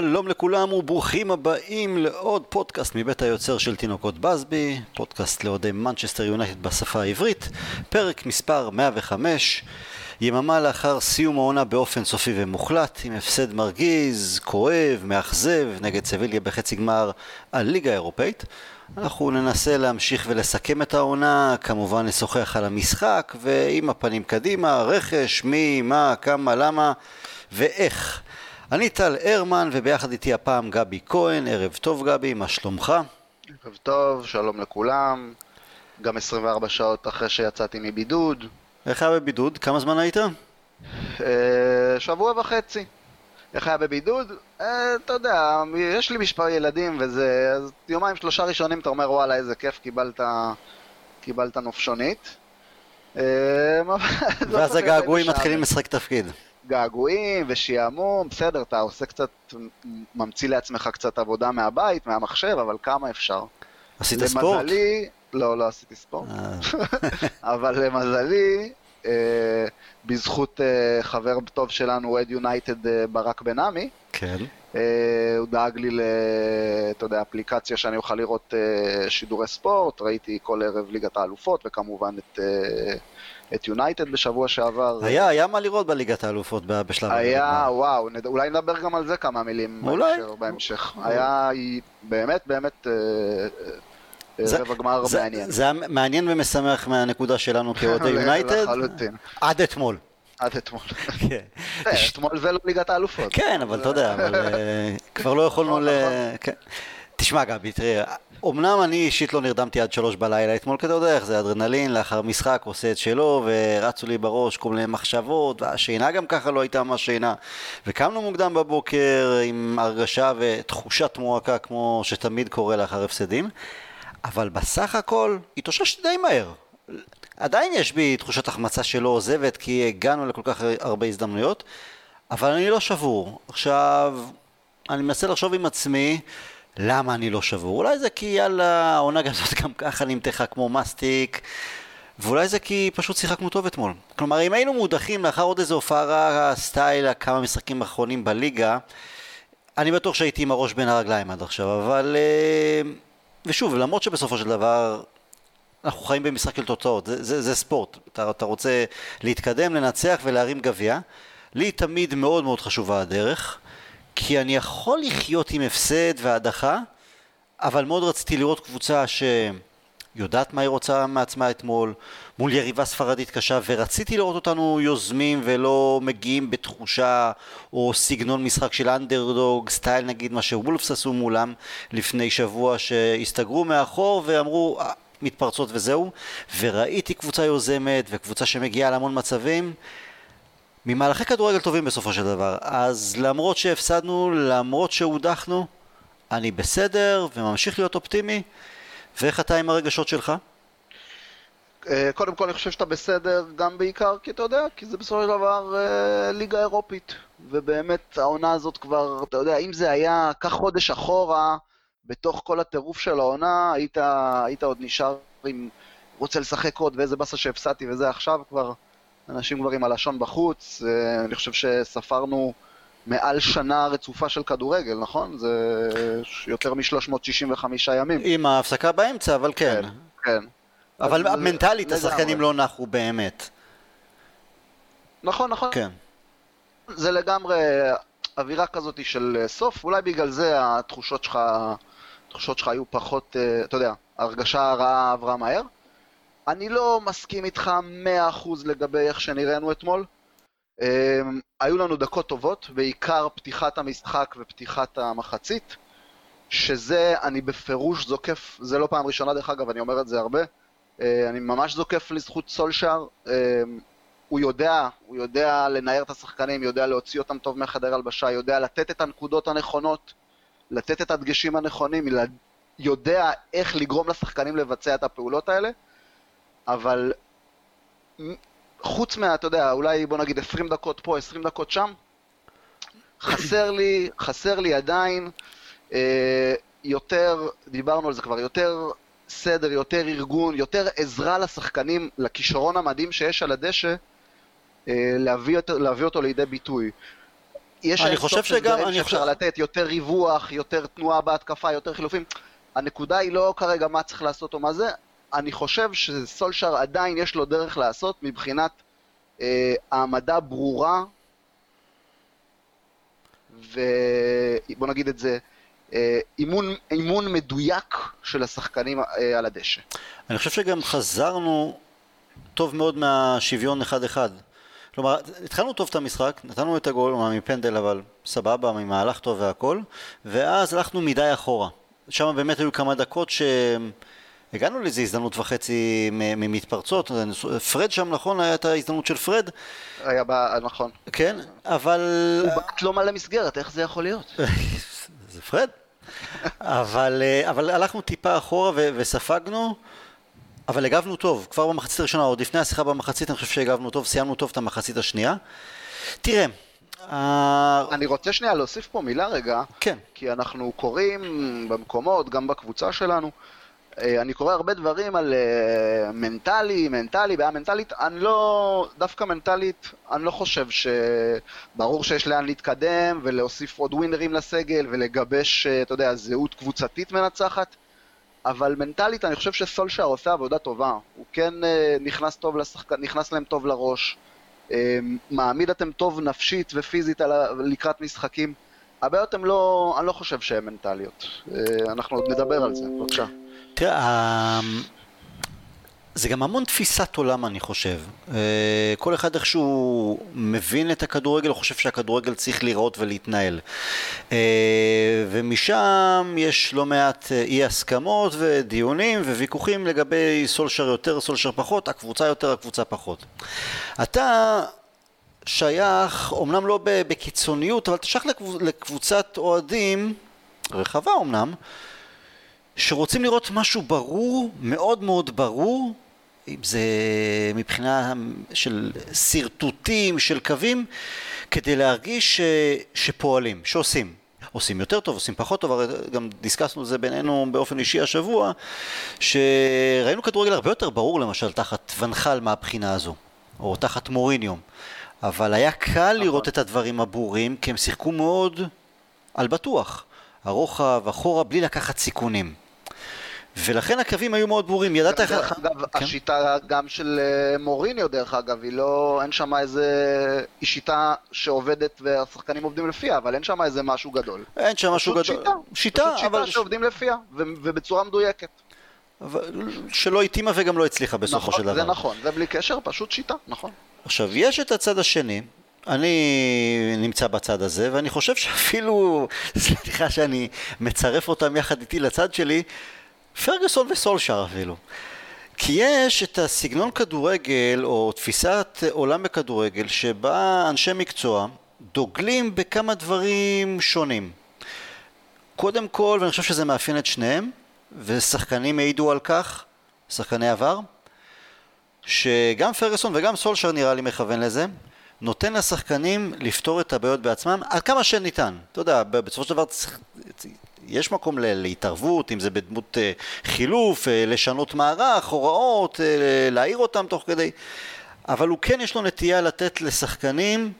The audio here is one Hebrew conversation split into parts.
שלום לכולם וברוכים הבאים לעוד פודקאסט מבית היוצר של תינוקות בסבי, פודקאסט לאוהדי מנצ'סטר יונייטד בשפה העברית, פרק מספר 105, יממה לאחר סיום העונה באופן סופי ומוחלט, עם הפסד מרגיז, כואב, מאכזב, נגד סביליה בחצי גמר הליגה האירופאית. אנחנו ננסה להמשיך ולסכם את העונה, כמובן נשוחח על המשחק, ועם הפנים קדימה, רכש, מי, מה, כמה, למה ואיך. אני טל הרמן, וביחד איתי הפעם גבי כהן. ערב טוב גבי, מה שלומך? ערב טוב, שלום לכולם. גם 24 שעות אחרי שיצאתי מבידוד. איך היה בבידוד? כמה זמן היית? אה, שבוע וחצי. איך היה בבידוד? אה, אתה יודע, יש לי מספר ילדים וזה, אז יומיים שלושה ראשונים אתה אומר וואלה איזה כיף קיבלת, קיבלת נופשונית. אה, ואז הגעגועים מתחילים לשחק תפקיד. געגועים ושעמום, בסדר, אתה עושה קצת, ממציא לעצמך קצת עבודה מהבית, מהמחשב, אבל כמה אפשר. עשית למזלי, ספורט? למזלי, לא, לא עשיתי ספורט. אבל למזלי, אה, בזכות אה, חבר טוב שלנו, אוהד יונייטד אה, ברק בן עמי, כן. הוא דאג לי, אתה יודע, אפליקציה שאני אוכל לראות שידורי ספורט, ראיתי כל ערב ליגת האלופות, וכמובן את... את יונייטד בשבוע שעבר. היה, היה מה לראות בליגת האלופות בשלב הזה. היה, וואו, נד... אולי נדבר גם על זה כמה מילים. אולי. בהמשך. היה באמת, באמת... זה, רבע גמר זה, מעניין. זה היה מעניין ומשמח מהנקודה שלנו כאוהדי יונייטד. לחלוטין. עד אתמול. עד אתמול. כן. אתמול זה לא ליגת האלופות. כן, אבל אתה יודע, אה, כבר לא יכולנו ל... תשמע גבי, תראה, אמנם אני אישית לא נרדמתי עד שלוש בלילה אתמול, כי אתה יודע איך זה אדרנלין, לאחר משחק עושה את שלו, ורצו לי בראש כל מיני מחשבות, והשינה גם ככה לא הייתה ממש שינה. וקמנו מוקדם בבוקר עם הרגשה ותחושת מועקה כמו שתמיד קורה לאחר הפסדים, אבל בסך הכל התאוששתי די מהר. עדיין יש בי תחושת החמצה שלא עוזבת, כי הגענו לכל כך הרבה הזדמנויות, אבל אני לא שבור. עכשיו, אני מנסה לחשוב עם עצמי, למה אני לא שבור? אולי זה כי יאללה, העונה גם זאת גם ככה נמתחה כמו מסטיק, ואולי זה כי פשוט שיחקנו טוב אתמול. כלומר, אם היינו מודחים לאחר עוד איזה הופעה רעה, סטייל, כמה משחקים אחרונים בליגה, אני בטוח שהייתי עם הראש בין הרגליים עד עכשיו, אבל... אה, ושוב, למרות שבסופו של דבר אנחנו חיים במשחק של תוצאות, זה, זה, זה ספורט, אתה, אתה רוצה להתקדם, לנצח ולהרים גביע, לי תמיד מאוד מאוד חשובה הדרך, כי אני יכול לחיות עם הפסד והדחה, אבל מאוד רציתי לראות קבוצה שיודעת מה היא רוצה מעצמה אתמול, מול יריבה ספרדית קשה, ורציתי לראות אותנו יוזמים ולא מגיעים בתחושה או סגנון משחק של אנדרדוג, סטייל נגיד מה שוולפס עשו מולם לפני שבוע, שהסתגרו מאחור ואמרו אה, מתפרצות וזהו, וראיתי קבוצה יוזמת וקבוצה שמגיעה להמון מצבים. ממהלכי כדורגל טובים בסופו של דבר. אז למרות שהפסדנו, למרות שהודחנו, אני בסדר וממשיך להיות אופטימי. ואיך אתה עם הרגשות שלך? אה, קודם כל אני חושב שאתה בסדר גם בעיקר כי אתה יודע, כי זה בסופו של דבר אה, ליגה אירופית ובאמת העונה הזאת כבר, אתה יודע, אם זה היה, קח חודש אחורה בתוך כל הטירוף של העונה, היית, היית עוד נשאר עם רוצה לשחק עוד ואיזה באסה שהפסדתי וזה עכשיו כבר אנשים כבר עם הלשון בחוץ, אני חושב שספרנו מעל שנה רצופה של כדורגל, נכון? זה יותר מ-365 ימים. עם ההפסקה באמצע, אבל כן. כן, כן. אבל מנטלית השחקנים לא נחו באמת. נכון, נכון. כן. זה לגמרי אווירה כזאת של סוף, אולי בגלל זה התחושות שלך, התחושות שלך היו פחות, אה, אתה יודע, הרגשה הרעה עברה מהר. אני לא מסכים איתך 100% לגבי איך שנראינו אתמול. Um, היו לנו דקות טובות, בעיקר פתיחת המשחק ופתיחת המחצית, שזה, אני בפירוש זוקף, זה לא פעם ראשונה דרך אגב, אני אומר את זה הרבה, uh, אני ממש זוקף לזכות סולשאר, uh, הוא יודע, הוא יודע לנער את השחקנים, יודע להוציא אותם טוב מחדר הלבשה, יודע לתת את הנקודות הנכונות, לתת את הדגשים הנכונים, יודע איך לגרום לשחקנים לבצע את הפעולות האלה. אבל חוץ מה, אתה יודע, אולי בוא נגיד 20 דקות פה, 20 דקות שם, חסר לי, חסר לי עדיין אה, יותר, דיברנו על זה כבר, יותר סדר, יותר ארגון, יותר עזרה לשחקנים, לכישרון המדהים שיש על הדשא, אה, להביא, אותו, להביא אותו לידי ביטוי. יש אני חושב שגם- אני חושב- לתת, יותר ריווח, יותר תנועה בהתקפה, יותר חילופים. הנקודה היא לא כרגע מה צריך לעשות או מה זה, אני חושב שסולשר עדיין יש לו דרך לעשות מבחינת אה, העמדה ברורה, ובוא נגיד את זה, אה, אימון, אימון מדויק של השחקנים אה, על הדשא. אני חושב שגם חזרנו טוב מאוד מהשוויון אחד-אחד. כלומר, התחלנו טוב את המשחק, נתנו את הגול, אומנם מפנדל, אבל סבבה, ממהלך טוב והכל, ואז הלכנו מדי אחורה. שם באמת היו כמה דקות שהגענו לאיזו הזדמנות וחצי ממתפרצות. פרד שם, נכון, הייתה ההזדמנות של פרד, היה בה, נכון. כן, אבל... הוא בעט לא מלא מסגרת, איך זה יכול להיות? זה פרד. אבל, אה, אבל הלכנו טיפה אחורה ו- וספגנו, אבל הגבנו טוב. כבר במחצית הראשונה, עוד לפני השיחה במחצית, אני חושב שהגבנו טוב, סיימנו טוב את המחצית השנייה. תראה, ה- אני רוצה שנייה להוסיף פה מילה רגע, כן, כי אנחנו קוראים במקומות, גם בקבוצה שלנו, אה, אני קורא הרבה דברים על אה, מנטלי, מנטלי, בעיה מנטלית, אני לא, דווקא מנטלית, אני לא חושב ש... ברור שיש לאן להתקדם ולהוסיף עוד ווינרים לסגל ולגבש, אה, אתה יודע, זהות קבוצתית מנצחת, אבל מנטלית אני חושב שסולשר עושה עבודה טובה, הוא כן אה, נכנס טוב לשחק... נכנס להם טוב לראש, אה, מעמיד אתם טוב נפשית ופיזית. לקראת משחקים. הבעיות הן לא, אני לא חושב שהן מנטליות. אה, אנחנו עוד נדבר על זה, בבקשה. תראה, ה- זה גם המון תפיסת עולם אני חושב. אה, כל אחד איכשהו מבין את הכדורגל, הוא חושב שהכדורגל צריך להיראות ולהתנהל. אה, ומשם יש לא מעט אה, אי הסכמות ודיונים וויכוחים לגבי סולשר יותר, סולשר פחות, הקבוצה יותר, הקבוצה פחות. אתה שייך, אומנם לא בקיצוניות, אבל אתה שייך לקבוצ- לקבוצת אוהדים, רחבה אומנם, שרוצים לראות משהו ברור, מאוד מאוד ברור, אם זה מבחינה של שרטוטים, של קווים, כדי להרגיש ש... שפועלים, שעושים. עושים יותר טוב, עושים פחות טוב, הרי גם דיסקסנו את זה בינינו באופן אישי השבוע, שראינו כדורגל הרבה יותר ברור למשל תחת ונחל מהבחינה הזו, או תחת מוריניו, אבל היה קל לראות את הדברים הברורים, כי הם שיחקו מאוד על בטוח. הרוחב, אחורה, בלי לקחת סיכונים. ולכן הקווים היו מאוד ברורים, ידעת איך... דרך אגב, כן. השיטה גם של אה, מוריניו, דרך אגב, היא לא, אין שם איזה, היא שיטה שעובדת והשחקנים עובדים לפיה, אבל אין שם איזה משהו גדול. אין שם משהו גדול. שיטה, שיטה, פשוט אבל... שיטה שעובדים לפיה, ו- ובצורה מדויקת. אבל שלא התאימה וגם לא הצליחה בסופו של נכון, דבר. זה נכון, זה בלי קשר, פשוט שיטה, נכון. עכשיו, יש את הצד השני, אני נמצא בצד הזה, ואני חושב שאפילו, סליחה שאני מצרף אותם יחד איתי לצד שלי, פרגוסון וסולשר אפילו. כי יש את הסגנון כדורגל, או תפיסת עולם בכדורגל, שבה אנשי מקצוע דוגלים בכמה דברים שונים. קודם כל, ואני חושב שזה מאפיין את שניהם, ושחקנים העידו על כך, שחקני עבר, שגם פרגוסון וגם סולשר נראה לי מכוון לזה, נותן לשחקנים לפתור את הבעיות בעצמם עד כמה שניתן. אתה יודע, בסופו של דבר יש מקום להתערבות, אם זה בדמות אה, חילוף, אה, לשנות מערך, הוראות, אה, להעיר אותם תוך כדי, אבל הוא כן יש לו נטייה לתת לשחקנים,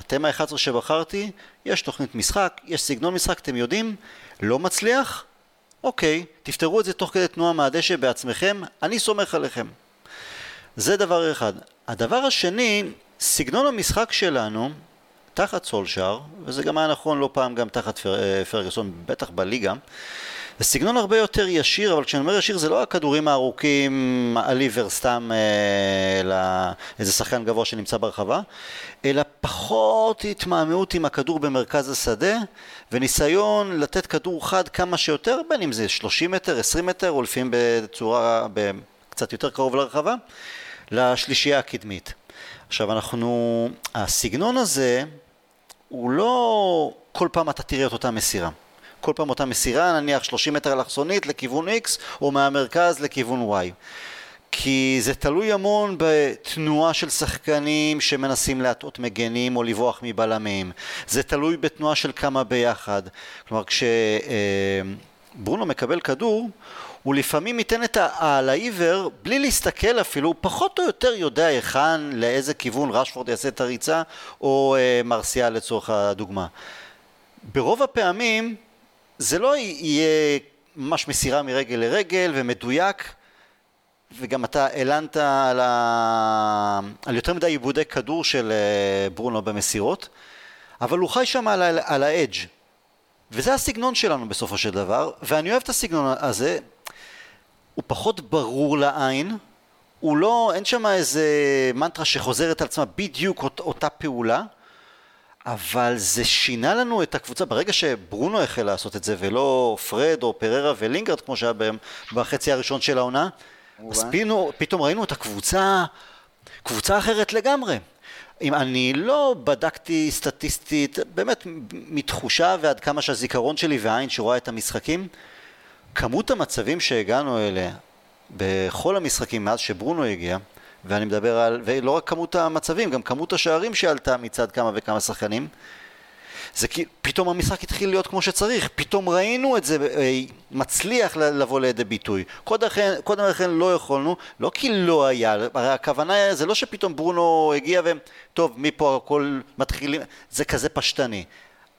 אתם ה-11 שבחרתי, יש תוכנית משחק, יש סגנון משחק, אתם יודעים, לא מצליח? אוקיי, תפתרו את זה תוך כדי תנועה מהדשא בעצמכם, אני סומך עליכם. זה דבר אחד. הדבר השני, סגנון המשחק שלנו, תחת סולשר, וזה גם היה נכון לא פעם גם תחת פר, אה, פרגוסון, בטח בליגה, זה סגנון הרבה יותר ישיר, אבל כשאני אומר ישיר זה לא הכדורים הארוכים, הליבר סתם אה, לאיזה שחקן גבוה שנמצא ברחבה, אלא פחות התמהמהות עם הכדור במרכז השדה, וניסיון לתת כדור חד כמה שיותר, בין אם זה 30 מטר, 20 מטר, או לפעמים בצורה, ב- קצת יותר קרוב לרחבה, לשלישייה הקדמית. עכשיו אנחנו, הסגנון הזה הוא לא כל פעם אתה תראה את אותה מסירה. כל פעם אותה מסירה, נניח 30 מטר אלכסונית לכיוון X, או מהמרכז לכיוון Y. כי זה תלוי המון בתנועה של שחקנים שמנסים להטעות מגנים או לברוח מבלמים. זה תלוי בתנועה של כמה ביחד. כלומר, כשברונו מקבל כדור, הוא לפעמים ייתן את העל העיוור בלי להסתכל אפילו, הוא פחות או יותר יודע היכן, לאיזה כיוון רשפורד יעשה את הריצה, או אה, מרסיאל לצורך הדוגמה. ברוב הפעמים זה לא יהיה ממש מסירה מרגל לרגל ומדויק, וגם אתה הלנת על, ה... על יותר מדי עיבודי כדור של אה, ברונו במסירות, אבל הוא חי שם על, על האדג' וזה הסגנון שלנו בסופו של דבר, ואני אוהב את הסגנון הזה, הוא פחות ברור לעין, הוא לא, אין שם איזה מנטרה שחוזרת על עצמה בדיוק אות, אותה פעולה, אבל זה שינה לנו את הקבוצה, ברגע שברונו החל לעשות את זה ולא פרד או פררה ולינגרד כמו שהיה בהם בחצי הראשון של העונה, אז פינו, פתאום ראינו את הקבוצה, קבוצה אחרת לגמרי. אם אני לא בדקתי סטטיסטית, באמת מתחושה ועד כמה שהזיכרון שלי והעין שרואה את המשחקים, כמות המצבים שהגענו אליה בכל המשחקים מאז שברונו הגיע, ואני מדבר על, ולא רק כמות המצבים, גם כמות השערים שעלתה מצד כמה וכמה שחקנים, זה כי פתאום המשחק התחיל להיות כמו שצריך, פתאום ראינו את זה אה, מצליח לבוא לידי ביטוי. קודם לכן, לא יכולנו, לא כי לא היה, הרי הכוונה זה לא שפתאום ברונו הגיע וטוב, מפה הכל מתחילים, זה כזה פשטני.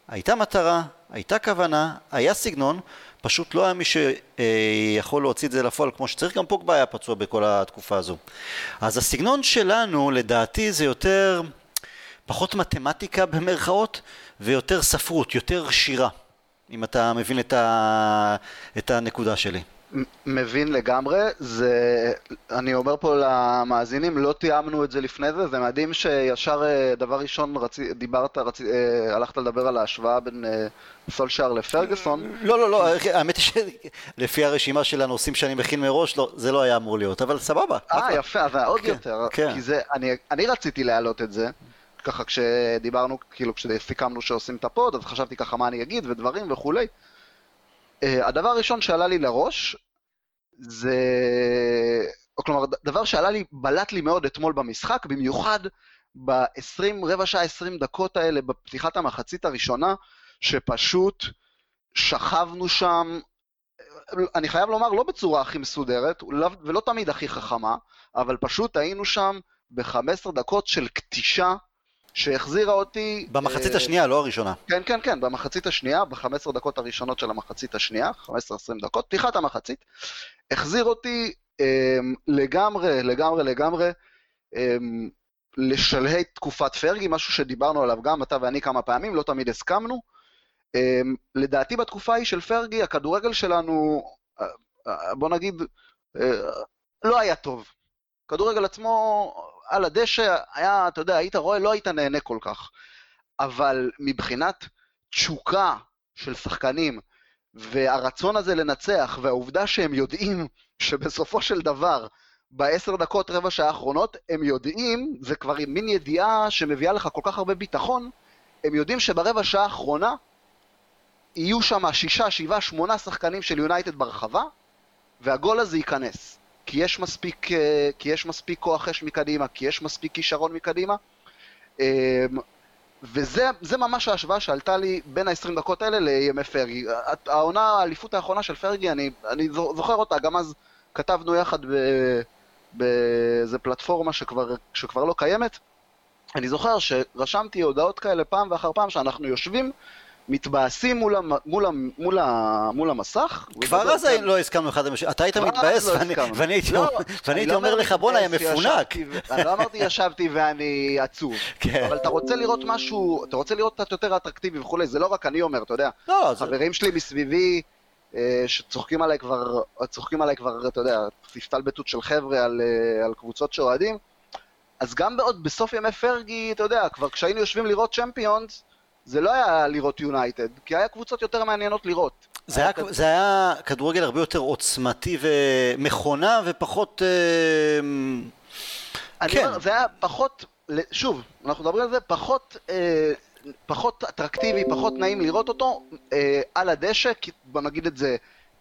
הייתה מטרה, הייתה כוונה, היה סגנון, פשוט לא היה מי שיכול להוציא את זה לפועל כמו שצריך, גם פוגבה היה פצוע בכל התקופה הזו. אז הסגנון שלנו, לדעתי, זה יותר, פחות מתמטיקה במרכאות, ויותר ספרות, יותר שירה, אם אתה מבין את, ה... את הנקודה שלי. מבין לגמרי, זה, אני אומר פה למאזינים, לא תיאמנו את זה לפני זה, זה מדהים שישר אה, דבר ראשון רצי, דיברת, רצי, אה, הלכת לדבר על ההשוואה בין אה, סולשאר לפרגוסון. לא, לא, לא, האמת היא שלפי הרשימה של הנושאים שאני מכין מראש, לא, זה לא היה אמור להיות, אבל סבבה. אה, יפה, אז עוד כן, יותר, כן. כי זה, אני, אני רציתי להעלות את זה. ככה כשדיברנו, כאילו כשסיכמנו שעושים את הפוד, אז חשבתי ככה מה אני אגיד ודברים וכולי. Uh, הדבר הראשון שעלה לי לראש, זה... או כלומר, דבר שעלה לי, בלט לי מאוד אתמול במשחק, במיוחד ב-20, רבע שעה 20 דקות האלה בפתיחת המחצית הראשונה, שפשוט שכבנו שם, אני חייב לומר, לא בצורה הכי מסודרת, ולא תמיד הכי חכמה, אבל פשוט היינו שם ב-15 דקות של כתישה שהחזירה אותי... במחצית uh, השנייה, לא הראשונה. כן, כן, כן, במחצית השנייה, ב-15 דקות הראשונות של המחצית השנייה, 15-20 דקות, פתיחת המחצית, החזיר אותי um, לגמרי, לגמרי, לגמרי, um, לשלהי תקופת פרגי, משהו שדיברנו עליו גם אתה ואני כמה פעמים, לא תמיד הסכמנו. Um, לדעתי בתקופה ההיא של פרגי, הכדורגל שלנו, uh, uh, בוא נגיד, uh, לא היה טוב. כדורגל עצמו על הדשא היה, אתה יודע, היית רואה, לא היית נהנה כל כך. אבל מבחינת תשוקה של שחקנים, והרצון הזה לנצח, והעובדה שהם יודעים שבסופו של דבר, בעשר דקות, רבע שעה האחרונות, הם יודעים, זה כבר מין ידיעה שמביאה לך כל כך הרבה ביטחון, הם יודעים שברבע שעה האחרונה יהיו שם שישה, שבעה, שמונה שחקנים של יונייטד ברחבה, והגול הזה ייכנס. כי יש מספיק, אה, כי יש מספיק כוח אש מקדימה, כי יש מספיק כישרון מקדימה. אמ, וזה ממש ההשוואה שעלתה לי בין ה-20 דקות האלה לימי פרגי. העונה, האליפות האחרונה של פרגי, אני, אני זוכר אותה, גם אז כתבנו יחד באיזה פלטפורמה שכבר, שכבר לא קיימת. אני זוכר שרשמתי הודעות כאלה פעם ואחר פעם שאנחנו יושבים מתבאסים מול, המ, מול, המ, מול, ה, מול המסך. כבר אז כאן... לא הסכמנו אחד למשל, אתה היית מתבאס לא ואני, ואני הייתי, לא, ואני הייתי לא אומר לך בואנה, היה מפונק. אני לא אמרתי ישבתי ואני עצוב, כן. אבל אתה רוצה לראות משהו, אתה רוצה לראות קצת יותר אטרקטיבי וכולי, זה לא רק אני אומר, אתה יודע. לא, חברים זה... שלי מסביבי, אה, שצוחקים עליי כבר, צוחקים עליי כבר, אתה יודע, הסתלבטות של חבר'ה על, אה, על קבוצות שאוהדים. אז גם בעוד בסוף ימי פרגי, אתה יודע, כבר כשהיינו יושבים לראות צ'מפיונס, זה לא היה לראות יונייטד, כי היה קבוצות יותר מעניינות לראות. זה היה, היה, זה היה כדורגל הרבה יותר עוצמתי ומכונה ופחות... אה, אני כן. אומר, זה היה פחות, שוב, אנחנו מדברים על זה, פחות, אה, פחות אטרקטיבי, פחות נעים לראות אותו אה, על הדשא, בוא נגיד את זה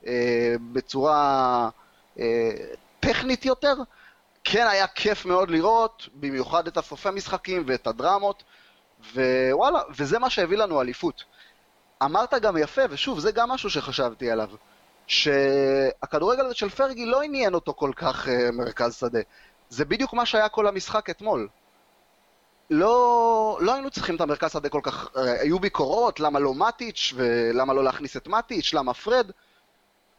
אה, בצורה אה, טכנית יותר. כן היה כיף מאוד לראות, במיוחד את הסופי משחקים ואת הדרמות. ווואלה, וזה מה שהביא לנו אליפות. אמרת גם יפה, ושוב, זה גם משהו שחשבתי עליו. שהכדורגל הזה של פרגי לא עניין אותו כל כך uh, מרכז שדה. זה בדיוק מה שהיה כל המשחק אתמול. לא, לא היינו צריכים את המרכז שדה כל כך, היו ביקורות, למה לא מטיץ' ולמה לא להכניס את מטיץ', למה פרד,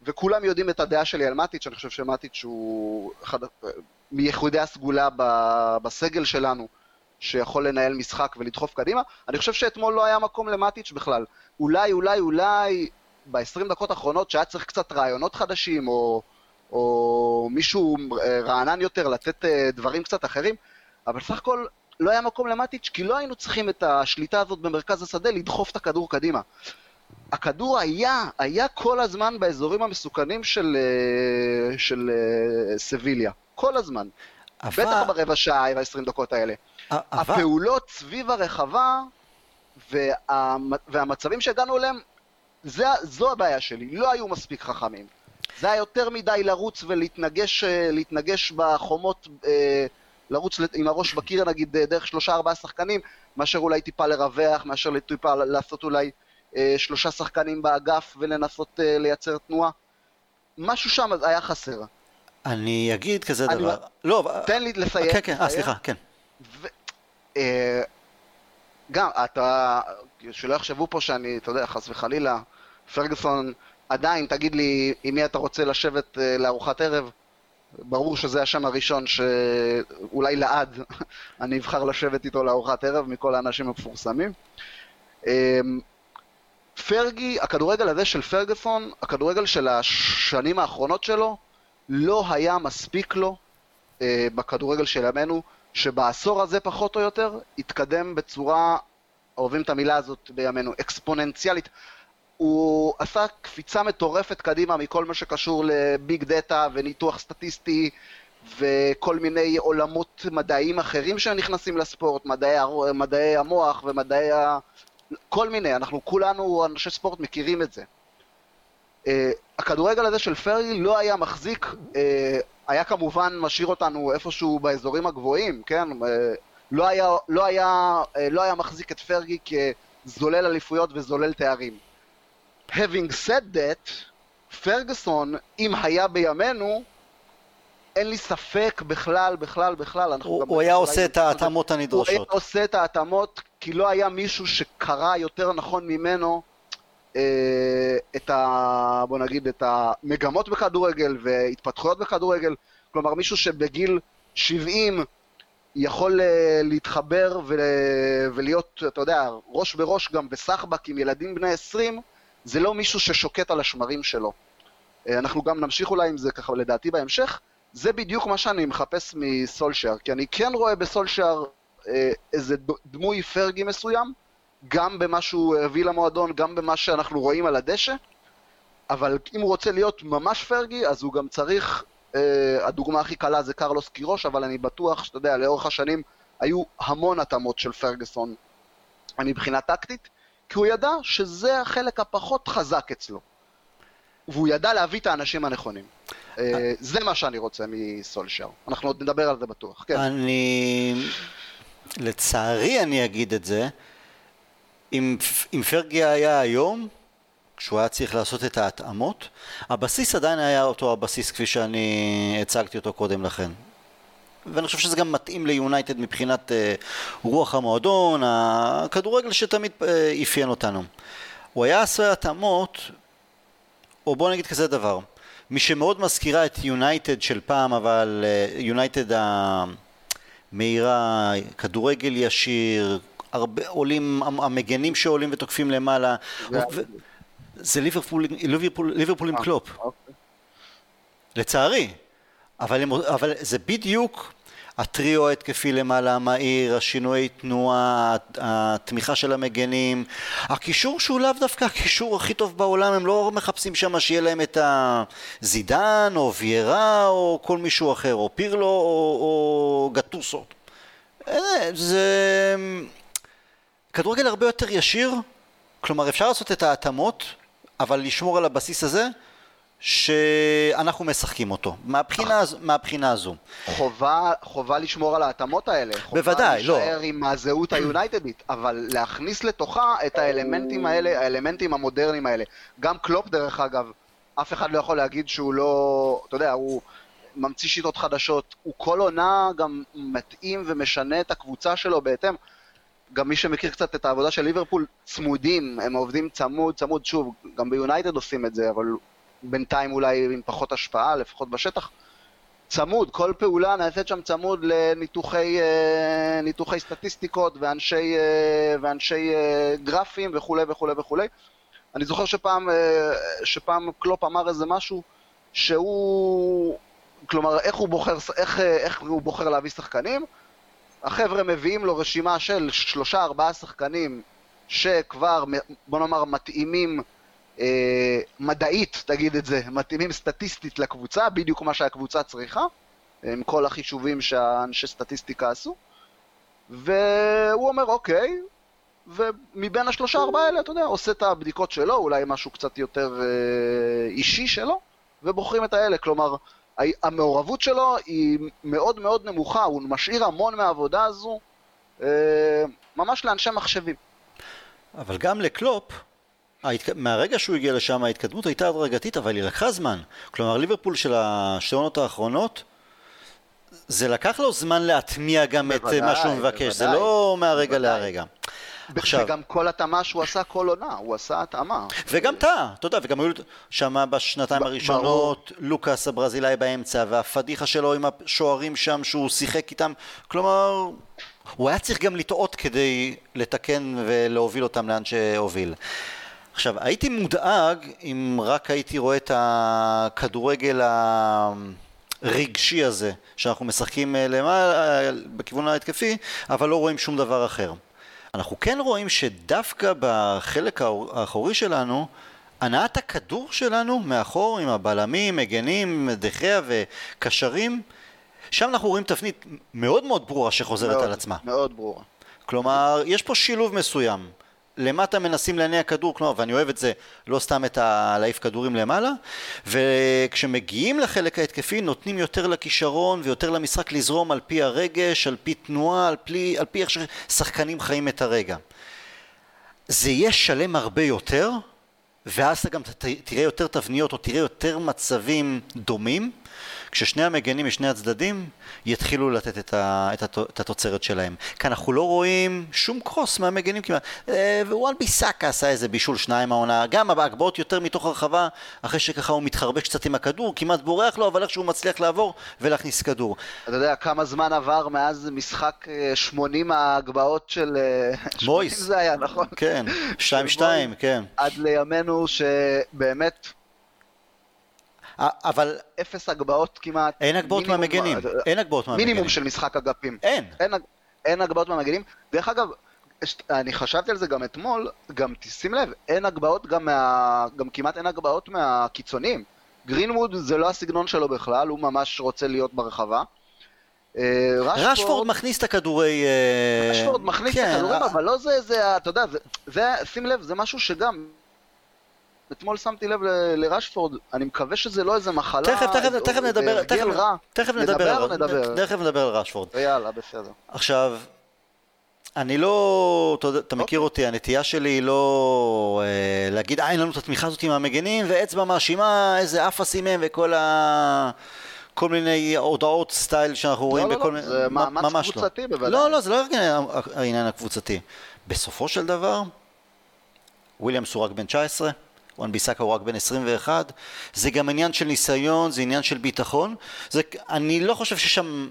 וכולם יודעים את הדעה שלי על מטיץ', אני חושב שמטיץ' הוא אחד מייחודי הסגולה בסגל שלנו, שיכול לנהל משחק ולדחוף קדימה. אני חושב שאתמול לא היה מקום למטיץ' בכלל. אולי, אולי, אולי ב-20 דקות האחרונות שהיה צריך קצת רעיונות חדשים, או, או מישהו רענן יותר לתת אה, דברים קצת אחרים, אבל סך הכל לא היה מקום למטיץ', כי לא היינו צריכים את השליטה הזאת במרכז השדה לדחוף את הכדור קדימה. הכדור היה, היה כל הזמן באזורים המסוכנים של, אה, של אה, סביליה. כל הזמן. אבל... בטח ברבע שעה וב-20 דקות האלה. אבל... הפעולות סביב הרחבה וה... והמצבים שהגענו אליהם, זה, זו הבעיה שלי. לא היו מספיק חכמים. זה היה יותר מדי לרוץ ולהתנגש אה, בחומות, לרוץ עם הראש בקיר נגיד דרך שלושה ארבעה שחקנים, מאשר אולי טיפה לרווח, מאשר טיפה לעשות אולי אה, שלושה שחקנים באגף ולנסות אה, לייצר תנועה. משהו שם היה חסר. אני אגיד כזה אני דבר. לא, תן לי לסיים. כן, כן, אה, סליחה, כן. ו... אה, גם, אתה, שלא יחשבו פה שאני, אתה יודע, חס וחלילה, פרגוסון, עדיין, תגיד לי עם מי אתה רוצה לשבת אה, לארוחת ערב. ברור שזה השם הראשון שאולי לעד אני אבחר לשבת איתו לארוחת ערב מכל האנשים המפורסמים. אה, פרגי, הכדורגל הזה של פרגפון, הכדורגל של השנים האחרונות שלו, לא היה מספיק לו אה, בכדורגל של ימינו, שבעשור הזה פחות או יותר התקדם בצורה, אוהבים את המילה הזאת בימינו, אקספוננציאלית. הוא עשה קפיצה מטורפת קדימה מכל מה שקשור לביג דאטה וניתוח סטטיסטי וכל מיני עולמות מדעיים אחרים שנכנסים לספורט, מדעי, מדעי המוח ומדעי כל מיני, אנחנו כולנו אנשי ספורט מכירים את זה. Uh, הכדורגל הזה של פרגי לא היה מחזיק, uh, היה כמובן משאיר אותנו איפשהו באזורים הגבוהים, כן? Uh, לא, היה, לא, היה, לא היה מחזיק את פרגי כזולל אליפויות וזולל תארים. Having said that, פרגוסון, אם היה בימינו, אין לי ספק בכלל, בכלל, בכלל. הוא, הוא היה עושה את ההתאמות הנדרשות. הוא היה עושה את ההתאמות, כי לא היה מישהו שקרא יותר נכון ממנו אה, את ה... בוא נגיד, את המגמות בכדורגל והתפתחויות בכדורגל. כלומר, מישהו שבגיל 70 יכול אה, להתחבר. ולהיות, אתה יודע, ראש בראש גם בסחבק עם ילדים בני 20, זה לא מישהו ששוקט על השמרים שלו. אה, אנחנו גם נמשיך אולי עם זה ככה, לדעתי בהמשך. זה בדיוק מה שאני מחפש מסולשייר, כי אני כן רואה בסולשייר אה, איזה דמוי פרגי מסוים, גם במה שהוא הביא למועדון, גם במה שאנחנו רואים על הדשא, אבל אם הוא רוצה להיות ממש פרגי, אז הוא גם צריך, אה, הדוגמה הכי קלה זה קרלוס קירוש, אבל אני בטוח שאתה יודע, לאורך השנים היו המון התאמות של פרגוסון מבחינה טקטית, כי הוא ידע שזה החלק הפחות חזק אצלו. והוא ידע להביא את האנשים הנכונים. אה, זה מה שאני רוצה מסולשר. אנחנו עוד נדבר על זה בטוח. כן. אני... לצערי אני אגיד את זה, אם, אם פרגי היה היום, כשהוא היה צריך לעשות את ההתאמות, הבסיס עדיין היה אותו הבסיס כפי שאני הצגתי אותו קודם לכן. ואני חושב שזה גם מתאים ליונייטד מבחינת uh, רוח המועדון, הכדורגל שתמיד uh, אפיין אותנו. הוא היה עושה התאמות, או בוא נגיד כזה דבר, מי שמאוד מזכירה את יונייטד של פעם, אבל יונייטד אה, המהירה, כדורגל ישיר, הרבה עולים, המגנים שעולים ותוקפים למעלה, זה ליברפול, ליברפול, ליברפול עם אה, קלופ. אוקיי. לצערי, אבל, אבל זה בדיוק הטריו ההתקפי למעלה המהיר, השינויי תנועה, התמיכה של המגנים, הקישור שהוא לאו דווקא הקישור הכי טוב בעולם, הם לא מחפשים שם שיהיה להם את הזידן או ויירה או כל מישהו אחר, או פירלו או, או גטוסו. אה, זה כדורגל הרבה יותר ישיר, כלומר אפשר לעשות את ההתאמות, אבל לשמור על הבסיס הזה שאנחנו משחקים אותו, מהבחינה, מהבחינה הזו. חובה, חובה לשמור על ההתאמות האלה. בוודאי, לא. חובה להישאר עם הזהות היונייטדית, אבל להכניס לתוכה את האלמנטים האלה, האלמנטים המודרניים האלה. גם קלופ דרך אגב, אף אחד לא יכול להגיד שהוא לא, אתה יודע, הוא ממציא שיטות חדשות, הוא כל עונה גם מתאים ומשנה את הקבוצה שלו בהתאם. גם מי שמכיר קצת את העבודה של ליברפול, צמודים, הם עובדים צמוד, צמוד, שוב, גם ביונייטד עושים את זה, אבל בינתיים אולי עם פחות השפעה, לפחות בשטח. צמוד, כל פעולה נעשית שם צמוד לניתוחי אה, סטטיסטיקות ואנשי, אה, ואנשי אה, גרפים וכולי וכולי וכולי. אני זוכר שפעם, שפעם קלופ אמר איזה משהו שהוא, כלומר, איך הוא בוחר, איך, איך הוא בוחר להביא שחקנים? החבר'ה מביאים לו רשימה של שלושה ארבעה שחקנים שכבר, בוא נאמר, מתאימים אה, מדעית, תגיד את זה, מתאימים סטטיסטית לקבוצה, בדיוק מה שהקבוצה צריכה, עם כל החישובים שהאנשי סטטיסטיקה עשו, והוא אומר, אוקיי, ומבין השלושה ארבעה האלה, אתה יודע, עושה את הבדיקות שלו, אולי משהו קצת יותר אה, אישי שלו, ובוחרים את האלה. כלומר, המעורבות שלו היא מאוד מאוד נמוכה, הוא משאיר המון מהעבודה הזו אה, ממש לאנשי מחשבים. אבל גם לקלופ, ההתק... מהרגע שהוא הגיע לשם ההתקדמות הייתה הדרגתית, אבל היא לקחה זמן. כלומר, ליברפול של השתי עונות האחרונות, זה לקח לו זמן להטמיע גם בוודאי, את מה שהוא מבקש, בוודאי, זה לא מהרגע בוודאי. להרגע. עכשיו... וגם כל התאמה שהוא עשה כל עונה, הוא עשה התאמה. וגם טעה, אתה יודע, וגם היו שם בשנתיים הראשונות, לוקאס הברזילאי באמצע, והפדיחה שלו עם השוערים שם שהוא שיחק איתם, כלומר, הוא היה צריך גם לטעות כדי לתקן ולהוביל אותם לאן שהוביל. עכשיו, הייתי מודאג אם רק הייתי רואה את הכדורגל הרגשי הזה, שאנחנו משחקים אה, למעלה, אה, בכיוון ההתקפי, אבל לא רואים שום דבר אחר. אנחנו כן רואים שדווקא בחלק האחורי שלנו, הנעת הכדור שלנו מאחור עם הבלמים, מגנים, דחיה וקשרים, שם אנחנו רואים תפנית מאוד מאוד ברורה שחוזרת מאוד, על עצמה. מאוד ברורה. כלומר, יש פה שילוב מסוים. למטה מנסים להניע כדור, כלומר, ואני אוהב את זה, לא סתם את ה... להעיף כדורים למעלה, וכשמגיעים לחלק ההתקפי נותנים יותר לכישרון ויותר למשחק לזרום על פי הרגש, על פי תנועה, על פי, על פי איך ששחקנים חיים את הרגע. זה יהיה שלם הרבה יותר, ואז אתה גם תראה יותר תבניות או תראה יותר מצבים דומים, כששני המגנים משני הצדדים יתחילו לתת את, ה, את, את התוצרת שלהם. כי אנחנו לא רואים שום קרוס מהמגנים כמעט. אה, ווואן ביסאקה עשה איזה בישול שניים העונה, גם ההגבהות יותר מתוך הרחבה, אחרי שככה הוא מתחרבש קצת עם הכדור, כמעט בורח לו, אבל איכשהו מצליח לעבור ולהכניס כדור. אתה יודע כמה זמן עבר מאז משחק 80 אה, ההגבהות של... אה, מויס. זה היה, נכון? כן, 2-2, כן. עד לימינו שבאמת... אבל... אפס הגבהות כמעט. אין הגבהות מהמגנים. אין הגבהות מהמגנים. מינימום של משחק אגפים. אין. אין, אין הגבהות מהמגנים. דרך אגב, אני חשבתי על זה גם אתמול, גם תשים לב, אין הגבהות גם מה... גם כמעט אין הגבהות מהקיצוניים. גרינווד זה לא הסגנון שלו בכלל, הוא ממש רוצה להיות ברחבה. אה, רשפורד, רשפורד מכניס את הכדורי... אה, רשפורד מכניס כן, את הכדורים, אבל לא זה, זה, אתה יודע, זה, זה, שים לב, זה משהו שגם אתמול שמתי לב לרשפורד, אני מקווה שזה לא איזה מחלה, תכף, תכף, תכף נדבר, תכף, רע. תכף נדבר, נדבר, תכף נדבר על רשפורד. יאללה, בסדר. עכשיו, אני לא, אתה, אתה מכיר אוקיי. אותי, הנטייה שלי היא לא אה, להגיד, אה, אין לנו את התמיכה הזאת עם המגנים, ואצבע מאשימה, איזה אפסים הם, וכל ה... כל מיני הודעות style שאנחנו לא, רואים לא, בכל מיני... לא, לא, זה מאמץ לא. קבוצתי לא. בוודאי. לא, לא, זה לא העניין הקבוצתי. בסופו של דבר, וויליאמס הוא רק בן 19, וואן ביסאקה הוא רק בן 21, זה גם עניין של ניסיון, זה עניין של ביטחון, זה, אני לא חושב ששם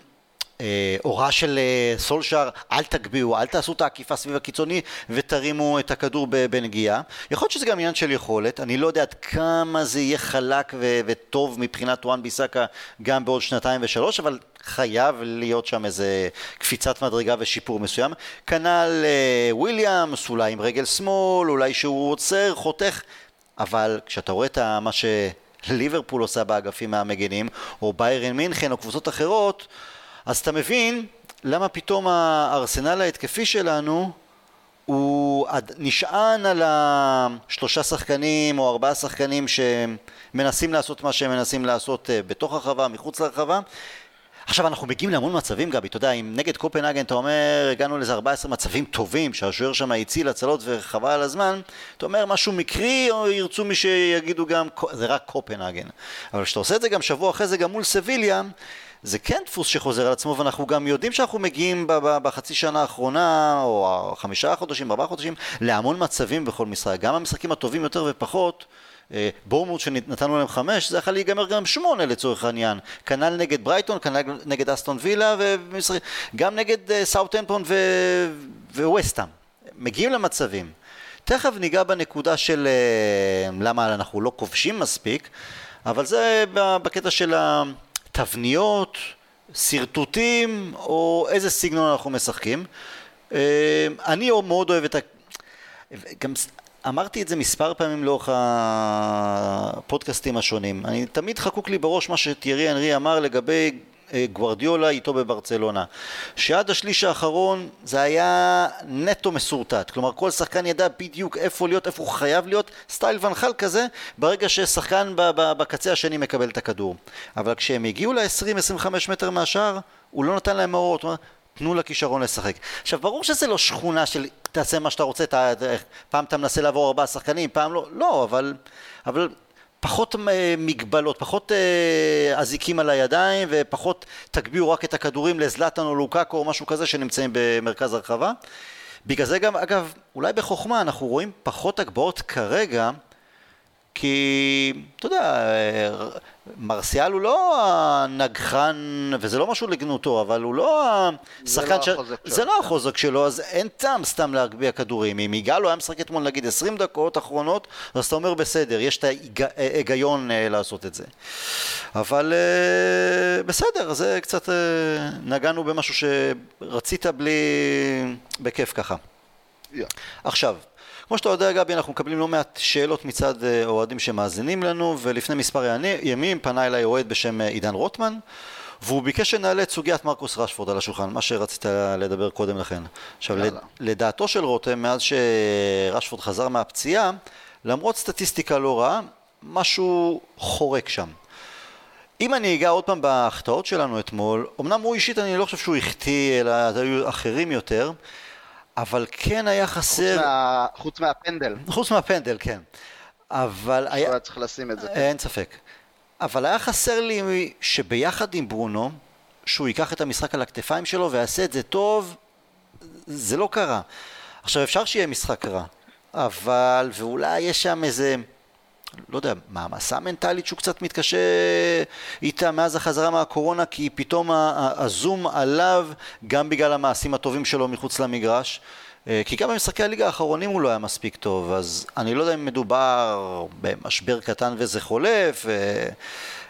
אה, הוראה של אה, סולשאר, אל תגביהו, אל תעשו את העקיפה סביב הקיצוני ותרימו את הכדור בנגיעה. יכול להיות שזה גם עניין של יכולת, אני לא יודע עד כמה זה יהיה חלק ו- וטוב מבחינת וואן ביסאקה גם בעוד שנתיים ושלוש, אבל חייב להיות שם איזה קפיצת מדרגה ושיפור מסוים. כנ"ל אה, וויליאמס, אולי עם רגל שמאל, אולי שהוא עוצר, חותך. אבל כשאתה רואה את מה שליברפול עושה באגפים מהמגנים, או ביירן מינכן, או קבוצות אחרות, אז אתה מבין למה פתאום הארסנל ההתקפי שלנו הוא נשען על השלושה שחקנים או ארבעה שחקנים שמנסים לעשות מה שהם מנסים לעשות אה, בתוך הרחבה, מחוץ לרחבה. עכשיו אנחנו מגיעים להמון מצבים גבי, אתה יודע, אם נגד קופנהגן אתה אומר הגענו לאיזה 14 מצבים טובים שהשוער שם הציל הצלות וחבל על הזמן, אתה אומר משהו מקרי או ירצו מי שיגידו גם זה רק קופנהגן, אבל כשאתה עושה את זה גם שבוע אחרי זה גם מול סביליה זה כן דפוס שחוזר על עצמו ואנחנו גם יודעים שאנחנו מגיעים בחצי שנה האחרונה או חמישה חודשים, ארבעה חודשים להמון מצבים בכל משחק, גם המשחקים הטובים יותר ופחות בורמוט שנתנו להם חמש, זה יכול להיגמר גם שמונה לצורך העניין. כנ"ל נגד ברייטון, כנ"ל נגד אסטון וילה, וגם נגד אה, סאוטהמפטון וווסטאם. מגיעים למצבים. תכף ניגע בנקודה של אה, למה אנחנו לא כובשים מספיק, אבל זה בקטע של התבניות, שרטוטים, או איזה סגנון אנחנו משחקים. אני מאוד אוהב את ה... גם אמרתי את זה מספר פעמים לאורך הפודקאסטים השונים. אני תמיד חקוק לי בראש מה שטיירי אנרי אמר לגבי אה, גוורדיולה איתו בברצלונה. שעד השליש האחרון זה היה נטו מסורטט. כלומר כל שחקן ידע בדיוק איפה להיות, איפה הוא חייב להיות, סטייל ונחל כזה, ברגע ששחקן בקצה השני מקבל את הכדור. אבל כשהם הגיעו ל-20-25 מטר מהשאר, הוא לא נתן להם מאורות. תנו לכישרון לשחק. עכשיו, ברור שזה לא שכונה של תעשה מה שאתה רוצה, תה, פעם אתה מנסה לעבור ארבעה שחקנים, פעם לא, לא, אבל, אבל פחות אה, מגבלות, פחות אה, אזיקים על הידיים ופחות תגביהו רק את הכדורים לזלטן או לוקאקו או משהו כזה שנמצאים במרכז הרחבה. בגלל זה גם, אגב, אולי בחוכמה אנחנו רואים פחות הגבהות כרגע כי, אתה יודע, מרסיאל הוא לא הנגחן, וזה לא משהו לגנותו, אבל הוא לא השחקן לא ש... זה לא החוזק שלו, אז אין טעם סתם להגביה כדורים. אם יגאל היה משחק אתמול נגיד 20 דקות אחרונות, אז אתה אומר בסדר, יש את ההיגיון אה, לעשות את זה. אבל אה, בסדר, זה קצת אה, נגענו במשהו שרצית בלי... בכיף ככה. Yeah. עכשיו, כמו שאתה יודע גבי, אנחנו מקבלים לא מעט שאלות מצד אה, אוהדים שמאזינים לנו, ולפני מספר ימים פנה אליי אוהד בשם אה, עידן רוטמן, והוא ביקש שנעלה את סוגיית מרקוס רשפורד על השולחן, מה שרצית לדבר קודם לכן. עכשיו, יאללה. לדעתו של רותם, מאז שרשפורד חזר מהפציעה, למרות סטטיסטיקה לא רעה, משהו חורק שם. אם אני אגע עוד פעם בהחטאות שלנו אתמול, אמנם הוא אישית אני לא חושב שהוא החטיא, אלא היו אחרים יותר, אבל כן היה חסר... חוץ, מה... חוץ מהפנדל. חוץ מהפנדל, כן. אבל היה... שהוא היה צריך לשים את זה. אין ספק. אבל היה חסר לי שביחד עם ברונו, שהוא ייקח את המשחק על הכתפיים שלו ויעשה את זה טוב, זה לא קרה. עכשיו אפשר שיהיה משחק רע, אבל, ואולי יש שם איזה... לא יודע, מעמסה מנטלית שהוא קצת מתקשה איתה מאז החזרה מהקורונה כי פתאום הזום עליו גם בגלל המעשים הטובים שלו מחוץ למגרש. אה, כי גם במשחקי הליגה האחרונים הוא לא היה מספיק טוב אז אני לא יודע אם מדובר במשבר קטן וזה חולף אה,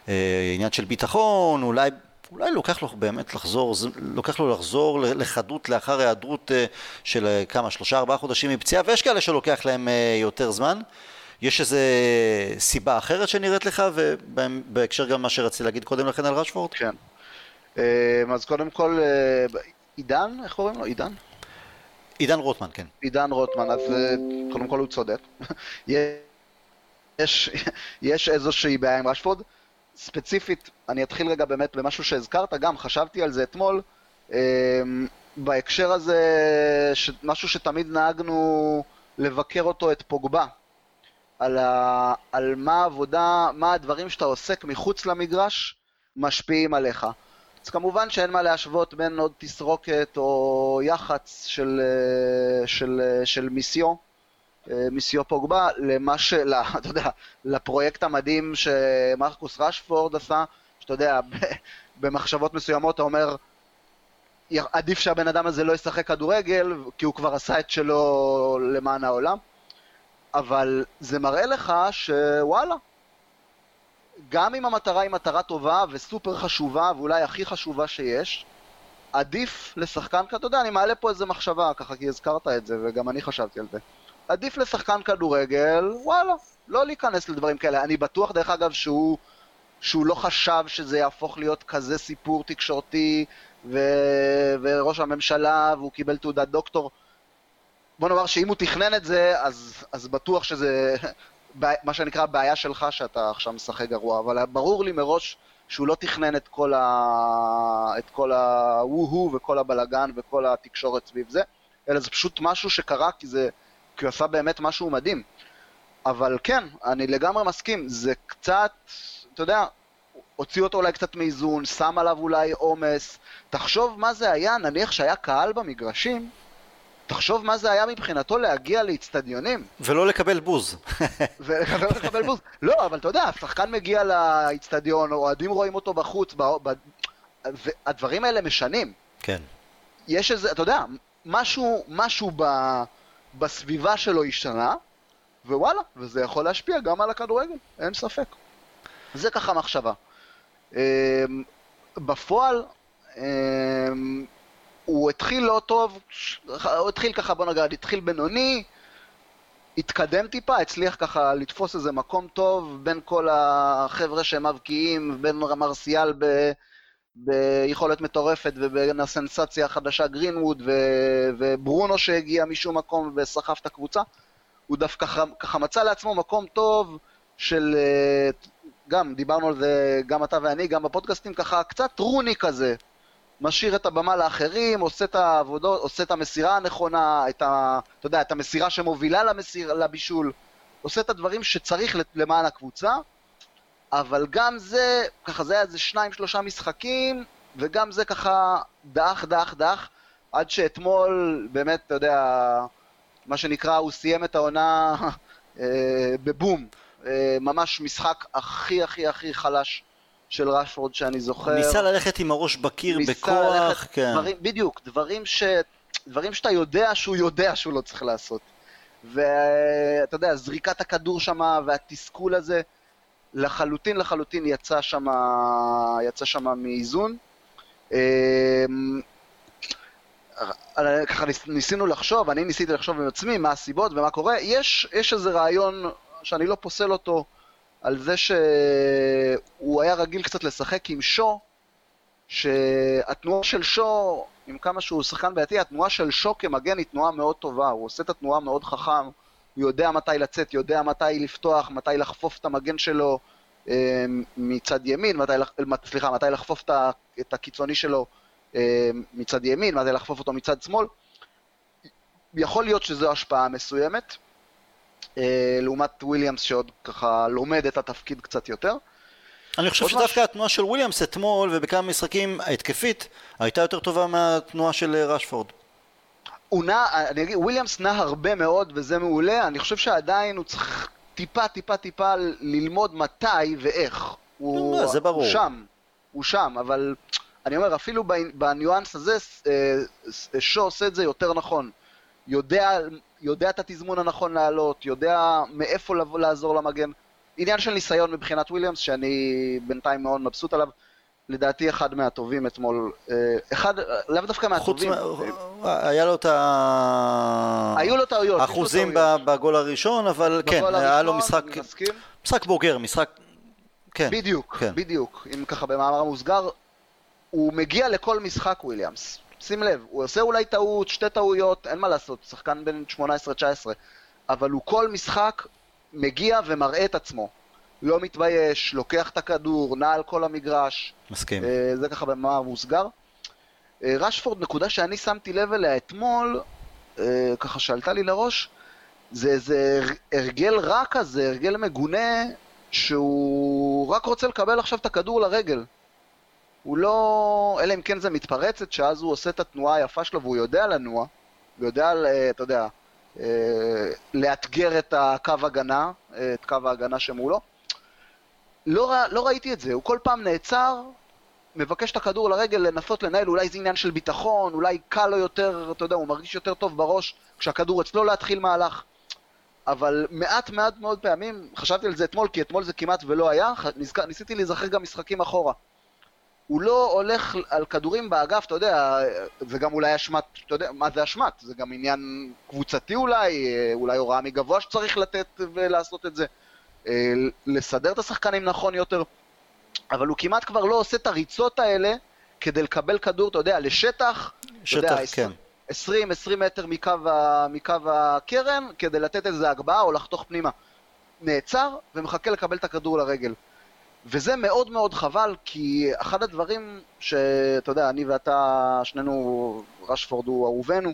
אה, עניין של ביטחון אולי אולי לוקח לו באמת לחזור, לוקח לו לחזור לחדות לאחר היעדרות של כמה, שלושה ארבעה חודשים מפציעה ויש כאלה שלוקח להם יותר זמן יש איזה סיבה אחרת שנראית לך, ובהקשר גם מה שרציתי להגיד קודם לכן על רשפורד? כן. אה, אז קודם כל, אה, עידן, איך קוראים לו? עידן? עידן רוטמן, כן. עידן רוטמן, אז אה, קודם כל הוא צודק. יש, יש איזושהי בעיה עם רשפורד. ספציפית, אני אתחיל רגע באמת במשהו שהזכרת, גם חשבתי על זה אתמול, בהקשר הזה, משהו שתמיד נהגנו לבקר אותו, את פוגבה. על, ה, על מה העבודה, מה הדברים שאתה עוסק מחוץ למגרש משפיעים עליך. אז כמובן שאין מה להשוות בין עוד תסרוקת או יח"צ של, של, של מיסיו, מיסיו פוגבה, למה ש... אתה יודע, לפרויקט המדהים שמרקוס רשפורד עשה, שאתה יודע, במחשבות מסוימות אתה אומר, עדיף שהבן אדם הזה לא ישחק כדורגל, כי הוא כבר עשה את שלו למען העולם. אבל זה מראה לך שוואלה, גם אם המטרה היא מטרה טובה וסופר חשובה ואולי הכי חשובה שיש, עדיף לשחקן, אתה יודע, אני מעלה פה איזה מחשבה ככה כי הזכרת את זה וגם אני חשבתי על זה. עדיף לשחקן כדורגל, וואלה, לא להיכנס לדברים כאלה. אני בטוח דרך אגב שהוא, שהוא לא חשב שזה יהפוך להיות כזה סיפור תקשורתי ו... וראש הממשלה והוא קיבל תעודת דוקטור. בוא נאמר שאם הוא תכנן את זה, אז, אז בטוח שזה מה שנקרא בעיה שלך שאתה עכשיו משחק גרוע, אבל ברור לי מראש שהוא לא תכנן את כל, ה... את כל הוו-הו וכל הבלגן וכל התקשורת סביב זה, אלא זה פשוט משהו שקרה כי זה, כי הוא עשה באמת משהו מדהים. אבל כן, אני לגמרי מסכים, זה קצת, אתה יודע, הוציא אותו אולי קצת מאיזון, שם עליו אולי עומס. תחשוב מה זה היה, נניח שהיה קהל במגרשים, תחשוב מה זה היה מבחינתו להגיע לאיצטדיונים. ולא לקבל בוז. ולא לקבל בוז. לא, אבל אתה יודע, השחקן מגיע לאיצטדיון, אוהדים רואים אותו בחוץ, ב... ב... והדברים האלה משנים. כן. יש איזה, אתה יודע, משהו, משהו ב... בסביבה שלו השתנה, ווואלה, וזה יכול להשפיע גם על הכדורגל, אין ספק. זה ככה מחשבה. אמ, בפועל, אמ, הוא התחיל לא טוב, הוא התחיל ככה, בוא נגיד, התחיל בינוני, התקדם טיפה, הצליח ככה לתפוס איזה מקום טוב בין כל החבר'ה שהם מבקיעים, בין מרסיאל ב... ביכולת מטורפת ובין הסנסציה החדשה גרינווד ו... וברונו שהגיע משום מקום וסחף את הקבוצה. הוא דווקא ככה, מצא לעצמו מקום טוב של, אה, גם דיברנו על זה, גם אתה ואני, גם בפודקאסטים, ככה קצת רוני כזה. משאיר את הבמה לאחרים, עושה את העבודות, עושה את המסירה הנכונה, את ה... אתה יודע, את המסירה שמובילה למסיר, לבישול, עושה את הדברים שצריך למען הקבוצה, אבל גם זה, ככה זה היה איזה שניים שלושה משחקים, וגם זה ככה דח, דח, דח, עד שאתמול, באמת, אתה יודע, מה שנקרא, הוא סיים את העונה אה, בבום. אה, ממש משחק הכי הכי הכי חלש של רשפורד שאני זוכר. ניסה ללכת עם הראש בקיר בכוח, ללכת, כן. דברים, בדיוק, דברים, ש, דברים שאתה יודע שהוא יודע שהוא לא צריך לעשות. ואתה יודע, זריקת הכדור שם והתסכול הזה, לחלוטין לחלוטין יצא שם, יצא שם מאיזון. אה, ככה ניסינו לחשוב, אני ניסיתי לחשוב עם עצמי מה הסיבות ומה קורה. יש, יש איזה רעיון שאני לא פוסל אותו על זה שהוא היה רגיל קצת לשחק עם שו, שהתנועה של שו, עם כמה שהוא שחקן בעייתי, התנועה של שו כמגן היא תנועה מאוד טובה, הוא עושה את התנועה מאוד חכם, הוא יודע מתי לצאת, יודע מתי לפתוח, מתי לחפוף את המגן שלו אה, מצד ימין, מתי, סליחה, מתי לחפוף את הקיצוני שלו אה, מצד ימין, זה לחפוף אותו מצד שמאל. יכול להיות שזו השפעה מסוימת, אה, לעומת וויליאמס שעוד ככה לומד את התפקיד קצת יותר. אני חושב שדווקא התנועה של וויליאמס אתמול ובכמה משחקים ההתקפית הייתה יותר טובה מהתנועה של אה, רשפורד. הוא נע, אני אגיד, וויליאמס נע הרבה מאוד וזה מעולה, אני חושב שעדיין הוא צריך טיפה טיפה טיפה ללמוד מתי ואיך. הוא, זה ברור. הוא שם, הוא שם, אבל אני אומר, אפילו בניואנס הזה, אה, שו עושה את זה יותר נכון. יודע, יודע את התזמון הנכון לעלות, יודע מאיפה לבוא לעזור למגן. עניין של ניסיון מבחינת וויליאמס, שאני בינתיים מאוד מבסוט עליו. לדעתי אחד מהטובים אתמול, אה, אחד, לאו דווקא מהטובים. מה, היה לו את ה... היו לו טעויות. אחוזים בגול הראשון, אבל כן, היה לו משחק, משחק בוגר, משחק, כן. בדיוק, כן. בדיוק. אם ככה במאמר מוסגר, הוא מגיע לכל משחק וויליאמס. שים לב, הוא עושה אולי טעות, שתי טעויות, אין מה לעשות, שחקן בן 18-19, אבל הוא כל משחק מגיע ומראה את עצמו. לא מתבייש, לוקח את הכדור, נע על כל המגרש. מסכים. אה, זה ככה במאמר מוסגר. אה, רשפורד, נקודה שאני שמתי לב אליה אתמול, אה, ככה שעלתה לי לראש, זה איזה הרגל רע כזה, הרגל מגונה, שהוא רק רוצה לקבל עכשיו את הכדור לרגל. הוא לא... אלא אם כן זה מתפרצת, שאז הוא עושה את התנועה היפה שלו והוא יודע לנוע, הוא יודע, אתה יודע, אה, לאתגר את הקו הגנה, אה, את קו ההגנה שמולו. לא, לא ראיתי את זה, הוא כל פעם נעצר, מבקש את הכדור לרגל לנסות לנהל, אולי זה עניין של ביטחון, אולי קל לו יותר, אתה יודע, הוא מרגיש יותר טוב בראש כשהכדור אצלו להתחיל מהלך. אבל מעט מעט מאוד פעמים, חשבתי על זה אתמול, כי אתמול זה כמעט ולא היה, ניסיתי להיזכר גם משחקים אחורה. הוא לא הולך על כדורים באגף, אתה יודע, זה גם אולי אשמת, אתה יודע, מה זה אשמת? זה גם עניין קבוצתי אולי, אולי הוראה מגבוה שצריך לתת ולעשות את זה. אה, לסדר את השחקנים נכון יותר, אבל הוא כמעט כבר לא עושה את הריצות האלה כדי לקבל כדור, אתה יודע, לשטח, שטח, אתה יודע, כן. 20-20 מטר מקו, ה, מקו הקרן, כדי לתת איזה הגבהה או לחתוך פנימה. נעצר ומחכה לקבל את הכדור לרגל. וזה מאוד מאוד חבל, כי אחד הדברים שאתה יודע, אני ואתה, שנינו, רשפורד הוא אהובנו,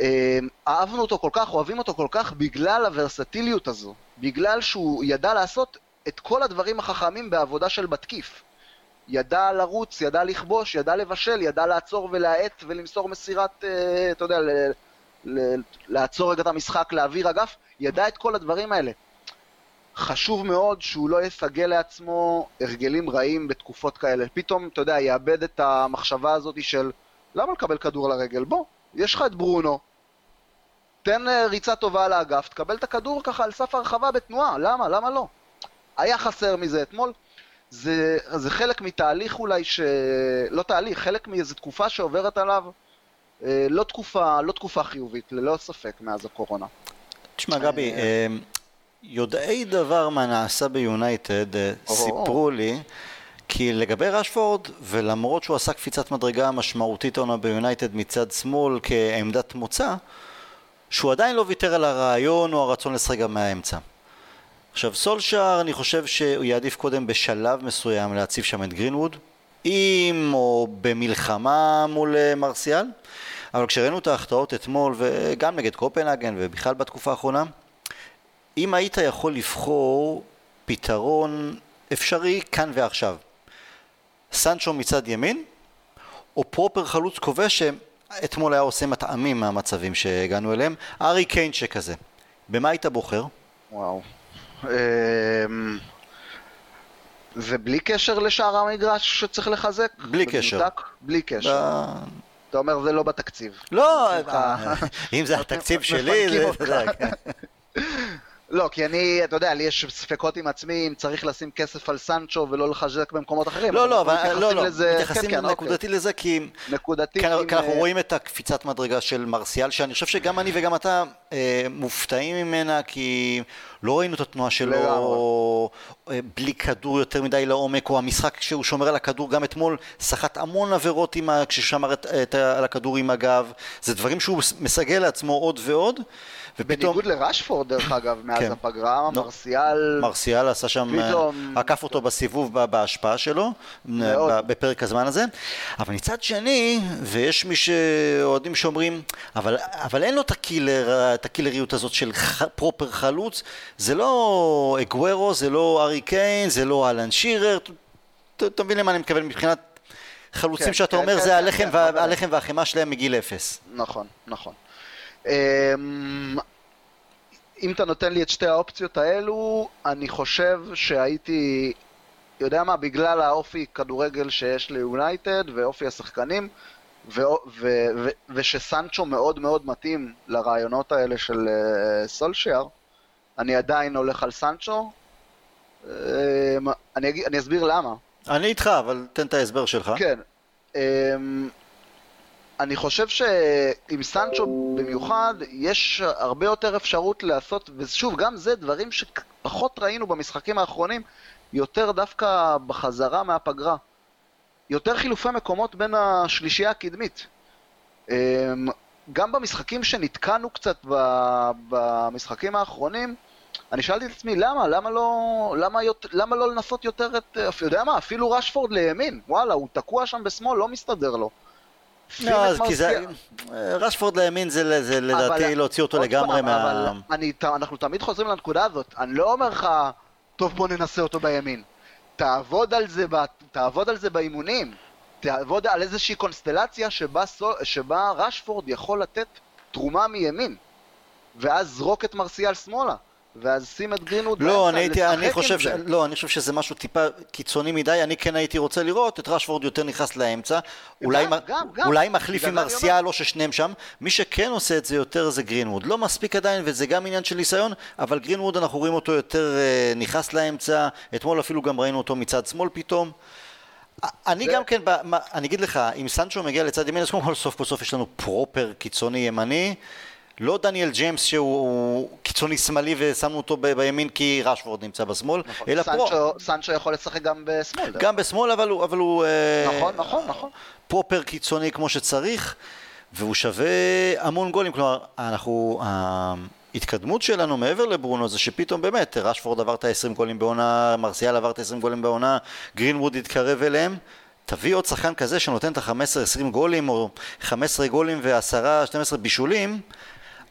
אה, אהבנו אותו כל כך, אוהבים אותו כל כך בגלל הוורסטיליות הזו, בגלל שהוא ידע לעשות את כל הדברים החכמים בעבודה של מתקיף. ידע לרוץ, ידע לכבוש, ידע לבשל, ידע לעצור ולהאט ולמסור מסירת, אה, אתה יודע, לעצור רגע את המשחק, להעביר אגף, ידע את כל הדברים האלה. חשוב מאוד שהוא לא יסגל לעצמו הרגלים רעים בתקופות כאלה. פתאום, אתה יודע, יאבד את המחשבה הזאת של למה לקבל כדור לרגל? בוא, יש לך את ברונו, תן אה, ריצה טובה על האגף, תקבל את הכדור ככה על סף הרחבה בתנועה, למה? למה לא? היה חסר מזה אתמול. זה, זה חלק מתהליך אולי ש... לא תהליך, חלק מאיזו תקופה שעוברת עליו, אה, לא תקופה, לא תקופה חיובית, ללא ספק, מאז הקורונה. תשמע, גבי, אה, יודעי דבר מה נעשה ביונייטד סיפרו לי כי לגבי רשפורד, ולמרות שהוא עשה קפיצת מדרגה משמעותית עונה ביונייטד מצד שמאל כעמדת מוצא, שהוא עדיין לא ויתר על הרעיון או הרצון לשחק גם מהאמצע. עכשיו סולשאר אני חושב שהוא יעדיף קודם בשלב מסוים להציב שם את גרינווד עם או במלחמה מול אה, מרסיאל אבל כשראינו את ההחטאות אתמול וגם נגד קופנהגן ובכלל בתקופה האחרונה אם היית יכול לבחור פתרון אפשרי כאן ועכשיו סנצ'ו מצד ימין או פרופר חלוץ כובש שאתמול היה עושה מטעמים מהמצבים שהגענו אליהם ארי קיין שכזה במה היית בוחר? וואו אמ, ובלי קשר לשאר המגרש שצריך לחזק? בלי קשר. בלי קשר. אתה אומר זה לא בתקציב. לא, אם זה התקציב שלי, זה... לא, כי אני, אתה יודע, לי יש ספקות עם עצמי אם צריך לשים כסף על סנצ'ו ולא לחזק במקומות אחרים. לא, לא, אבל לא, לא, מתייחסים כן, כן, נקודתי אוקיי. לזה כי... נקודתי. כי אנחנו אה, רואים את הקפיצת מדרגה של מרסיאל, שאני חושב שגם אני וגם אתה אה, מופתעים ממנה, כי לא ראינו את התנועה שלו אה, בלי כדור יותר מדי לעומק, או המשחק שהוא שומר על הכדור, גם אתמול סחט המון עבירות כששמר על הכדור עם הגב, זה דברים שהוא מסגל לעצמו עוד ועוד. ופתאום... בניגוד לרשפורד, דרך אגב, מאז כן. הפגרה, לא. מרסיאל... מרסיאל עשה שם, פתאום... עקף אותו בסיבוב בהשפעה שלו, מאוד. בפרק הזמן הזה. אבל מצד שני, ויש מי שאוהדים שאומרים, אבל, אבל אין לו את, הקילר, את הקילריות הזאת של ח, פרופר חלוץ, זה לא אגוורו, זה לא ארי קיין, זה לא אהלן שירר, אתה מבין למה אני מתכוון מבחינת חלוצים כן, שאתה כן, אומר כן, זה כן, הלחם, כן, וה, הלחם והחמאה שלהם מגיל אפס. נכון, נכון. אמ, אם אתה נותן לי את שתי האופציות האלו, אני חושב שהייתי, יודע מה, בגלל האופי כדורגל שיש ליונייטד ואופי השחקנים, ו- ו- ו- ושסנצ'ו מאוד מאוד מתאים לרעיונות האלה של uh, סולשיאר, אני עדיין הולך על סנצ'ו. Um, אני, אני אסביר למה. אני איתך, אבל תן את ההסבר שלך. כן. Um, אני חושב שעם סנצ'ו במיוחד, יש הרבה יותר אפשרות לעשות, ושוב, גם זה דברים שפחות ראינו במשחקים האחרונים, יותר דווקא בחזרה מהפגרה. יותר חילופי מקומות בין השלישייה הקדמית. אמ, גם במשחקים שנתקענו קצת במשחקים האחרונים, אני שאלתי את עצמי, למה? למה לא, למה, למה לא לנסות יותר את... יודע מה? אפילו רשפורד לימין. וואלה, הוא תקוע שם בשמאל, לא מסתדר לו. לא, כי זה... רשפורד לימין זה, זה לדעתי להוציא אותו לגמרי מה... אבל אני, אנחנו תמיד חוזרים לנקודה הזאת. אני לא אומר לך, טוב בוא ננסה אותו בימין. תעבוד על זה, תעבוד על זה באימונים. תעבוד על איזושהי קונסטלציה שבה, שבה רשפורד יכול לתת תרומה מימין. ואז זרוק את מרסיאל שמאלה. ואז שים את גרינווד לא, אני הייתי, אני חושב, ש... לא, אני חושב שזה משהו טיפה קיצוני מדי, אני כן הייתי רוצה לראות את רשוורד יותר נכנס לאמצע, אולי, גם, גם, גם. אולי מחליף עם מרסיאל או ששניהם שם, מי שכן עושה את זה יותר זה גרינווד, לא מספיק עדיין וזה גם עניין של ניסיון, אבל גרינווד אנחנו רואים אותו יותר אה, נכנס לאמצע, אתמול אפילו גם ראינו אותו מצד שמאל פתאום. אני. גם כן, אני אגיד לך, אם סנצ'ו מגיע לצד ימין, אז קודם כל סוף בסוף יש לנו proper קיצוני ימני, לא דניאל ג'יימס שהוא קיצוני שמאלי ושמנו אותו ב- בימין כי רשפורד נמצא בשמאל, נכון. אלא סנצ'ו, פרו... סנצ'ו יכול לשחק גם בשמאל. גם בשמאל, אבל הוא... אבל הוא אה, נכון, נכון, נכון. proper קיצוני כמו שצריך, והוא שווה המון גולים, כלומר, אנחנו... ההתקדמות שלנו מעבר לברונו זה שפתאום באמת רשפורד עבר את ה-20 גולים בעונה, מרסיאל עבר את ה-20 גולים בעונה, גרינווד התקרב אליהם תביא עוד שחקן כזה שנותן את ה-15-20 גולים או 15 גולים ו-10-12 בישולים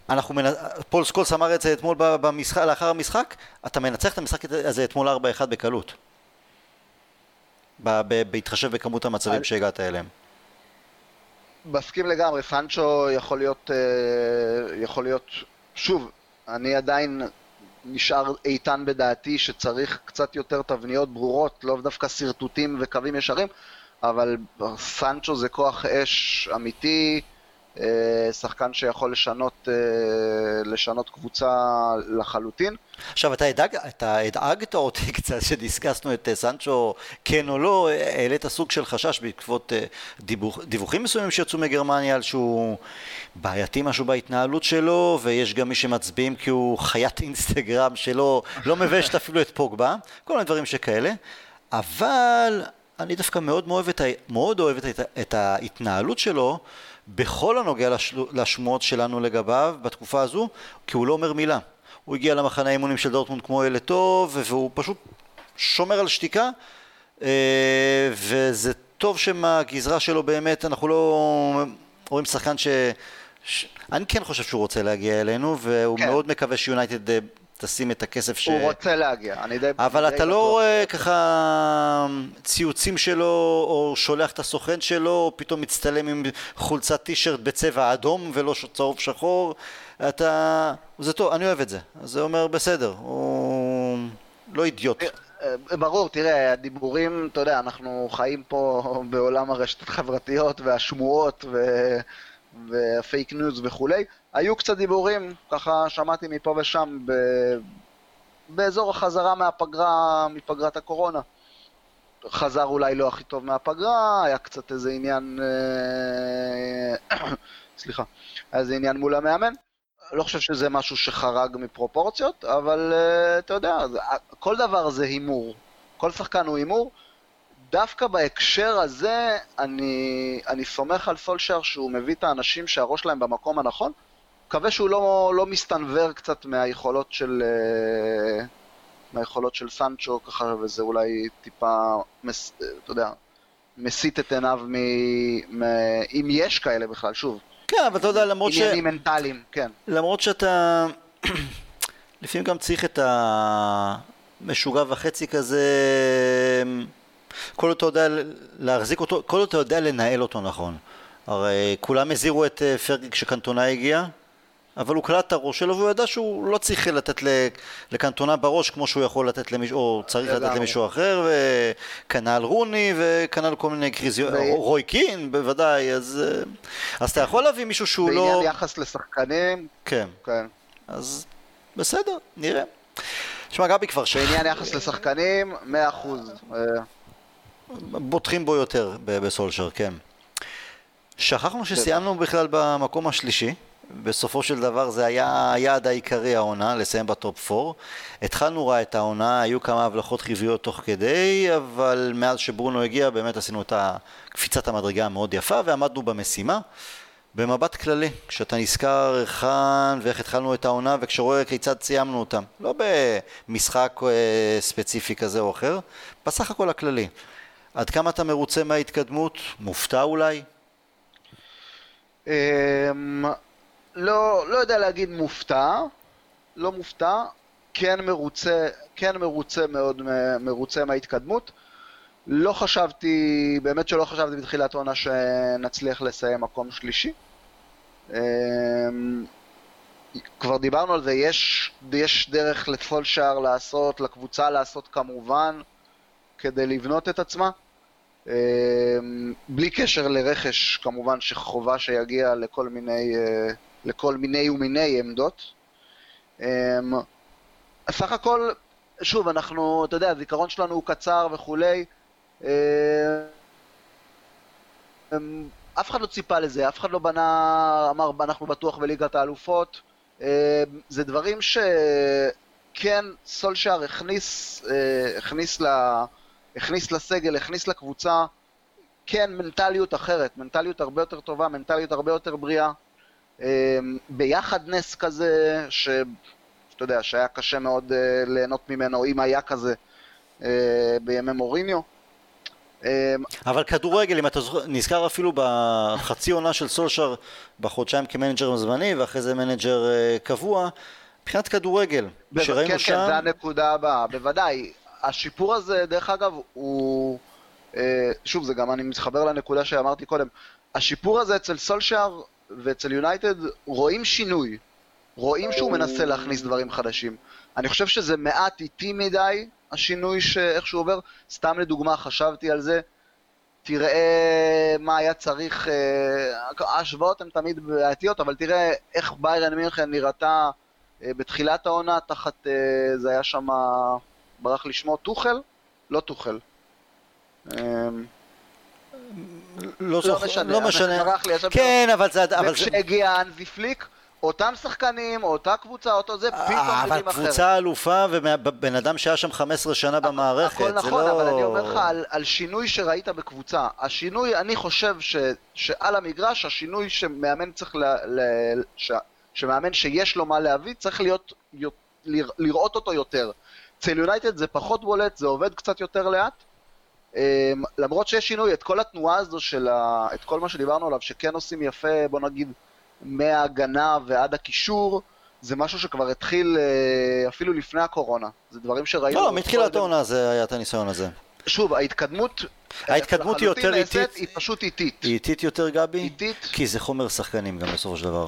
אנחנו מנ... פול סקולס אמר את זה אתמול במשחק, לאחר המשחק אתה מנצח את המשחק הזה אתמול 4-1 בקלות. בהתחשב בכמות המצבים שהגעת אליהם. מסכים לגמרי, סנצ'ו יכול להיות, אה, יכול להיות, שוב, אני עדיין נשאר איתן בדעתי שצריך קצת יותר תבניות ברורות, לא דווקא שרטוטים וקווים ישרים, אבל סנצ'ו זה כוח אש אמיתי, שחקן שיכול לשנות, אה, לשנות קבוצה לחלוטין. עכשיו, אתה, הדאג, אתה הדאגת אותי קצת שדיסקסנו את אה, סנצ'ו כן או לא, העלית סוג של חשש בעקבות דיווח, דיווחים מסוימים שיצאו מגרמניה על שהוא בעייתי משהו בהתנהלות שלו, ויש גם מי שמצביעים כי הוא חיית אינסטגרם שלו, לא מביישת אפילו את פוגבה, כל מיני דברים שכאלה, אבל אני דווקא מאוד אוהב את, מאוד אוהב את, את ההתנהלות שלו בכל הנוגע לשל... לשמועות שלנו לגביו בתקופה הזו, כי הוא לא אומר מילה. הוא הגיע למחנה האימונים של דורטמונד כמו ילד טוב, והוא פשוט שומר על שתיקה, אה, וזה טוב שמהגזרה שלו באמת, אנחנו לא רואים שחקן ש... ש... אני כן חושב שהוא רוצה להגיע אלינו, והוא כן. מאוד מקווה שיונייטד אה, תשים את הכסף ש... הוא רוצה להגיע, אני די... אבל די אתה לא רואה ככה ציוצים שלו, או שולח את הסוכן שלו, או פתאום מצטלם עם חולצת טישרט בצבע אדום ולא צהוב שחור. אתה... זה טוב, אני אוהב את זה. זה אומר בסדר, הוא לא אידיוט. אה, אה, ברור, תראה, הדיבורים, אתה יודע, אנחנו חיים פה בעולם הרשתות החברתיות והשמועות ו... והפייק ניוז וכולי. היו קצת דיבורים, ככה שמעתי מפה ושם, ב... באזור החזרה מהפגרה, מפגרת הקורונה. חזר אולי לא הכי טוב מהפגרה, היה קצת איזה עניין, אה, סליחה, היה איזה עניין מול המאמן. לא חושב שזה משהו שחרג מפרופורציות, אבל uh, אתה יודע, כל דבר זה הימור. כל שחקן הוא הימור. דווקא בהקשר הזה, אני, אני סומך על סולשר שהוא מביא את האנשים שהראש שלהם במקום הנכון. מקווה שהוא לא, לא מסתנוור קצת מהיכולות של, אה, מהיכולות של סנצ'ו, ככה, וזה אולי טיפה, מס, אתה יודע, מסיט את עיניו מ, מ... אם יש כאלה בכלל, שוב. כן, אבל אתה יודע, למרות ש... עניינים מנטליים, כן. למרות שאתה... לפעמים גם צריך את המשוגע וחצי כזה... כל עוד אתה יודע להחזיק אותו, כל עוד אתה יודע לנהל אותו נכון. הרי כולם הזהירו את אה, פרגי כשקנטונה הגיע, אבל הוא קלט את הראש שלו והוא ידע שהוא לא צריך לתת לקנטונה בראש כמו שהוא יכול לתת למישהו, או צריך לתת למישהו אחר, וכנ"ל רוני, וכנ"ל כל מיני קריזיות, רוי קין בוודאי, אז, אה, אז אתה יכול להביא מישהו שהוא לא... בעניין יחס לשחקנים. כן. כן. אז בסדר, נראה. תשמע, גבי כבר ש... בעניין יחס לשחקנים, מאה אחוז. אה, בוטחים בו יותר בסולשר, כן. שכחנו שסיימנו בכלל במקום השלישי. בסופו של דבר זה היה היעד העיקרי העונה, לסיים בטופ 4. התחלנו רע את העונה, היו כמה הבלחות חיוביות תוך כדי, אבל מאז שברונו הגיע באמת עשינו את קפיצת המדרגה המאוד יפה ועמדנו במשימה. במבט כללי, כשאתה נזכר היכן ואיך התחלנו את העונה וכשרואה כיצד סיימנו אותה, לא במשחק אה, ספציפי כזה או אחר, בסך הכל הכללי. עד כמה אתה מרוצה מההתקדמות? מופתע אולי? אמ, לא, לא יודע להגיד מופתע, לא מופתע, כן מרוצה, כן מרוצה מאוד מרוצה מההתקדמות. לא חשבתי, באמת שלא חשבתי בתחילת העונה שנצליח לסיים מקום שלישי. אמ, כבר דיברנו על זה, יש, יש דרך לכל שער לעשות, לקבוצה לעשות כמובן, כדי לבנות את עצמה. אמ, בלי קשר לרכש, כמובן שחובה שיגיע לכל מיני, אה, לכל מיני ומיני עמדות. אמ, סך הכל, שוב, אנחנו, אתה יודע, הזיכרון שלנו הוא קצר וכולי. אמ, אף אחד לא ציפה לזה, אף אחד לא בנה, אמר, אנחנו בטוח בליגת האלופות. זה דברים שכן, סולשאר הכניס, אה, הכניס ל... הכניס לסגל, הכניס לקבוצה, כן, מנטליות אחרת, מנטליות הרבה יותר טובה, מנטליות הרבה יותר בריאה. ביחד נס כזה, שאתה יודע, שהיה קשה מאוד ליהנות ממנו, אם היה כזה בימי מוריניו. אבל כדורגל, אם אתה נזכר אפילו בחצי עונה של סולשאר בחודשיים כ manager זמני ואחרי זה manager קבוע, מבחינת כדורגל, שראינו כן, שם... כן, כן, זה הנקודה הבאה, בוודאי. השיפור הזה, דרך אגב, הוא... אה, שוב, זה גם, אני מתחבר לנקודה שאמרתי קודם. השיפור הזה אצל סולשאר ואצל יונייטד, רואים שינוי. רואים שהוא מנסה להכניס דברים חדשים. אני חושב שזה מעט איטי מדי, השינוי שאיך שהוא עובר. סתם לדוגמה, חשבתי על זה. תראה מה היה צריך, אה, ההשוואות הן תמיד בעייתיות, אבל תראה איך ביירן מינכן נראתה אה, בתחילת העונה, תחת, זה היה שם, ברח לשמו, טוחל? לא טוחל. אמ, לא, לא משנה, לא משנה. כן, אבל זה... וכשהגיע אנזי פליק, אותם שחקנים, אותה קבוצה, אותו זה, פתאום נראים אחרת. אבל קבוצה אלופה ובן אדם שהיה שם 15 שנה במערכת, הכל נכון, אבל אני אומר לך על שינוי שראית בקבוצה. השינוי, אני חושב שעל המגרש, השינוי שמאמן צריך שמאמן שיש לו מה להביא, צריך להיות, לראות אותו יותר. אצל יונייטד זה פחות בולט, זה עובד קצת יותר לאט. אמ, למרות שיש שינוי, את כל התנועה הזו של ה... את כל מה שדיברנו עליו, שכן עושים יפה, בוא נגיד, מההגנה ועד הקישור, זה משהו שכבר התחיל אה, אפילו לפני הקורונה. זה דברים שראינו... לא, מתחילת העונה זה היה את הניסיון הזה. שוב, ההתקדמות... ההתקדמות היא יותר איטית. היא פשוט איטית. היא איטית יותר, גבי? איטית. כי זה חומר שחקנים גם בסופו של דבר.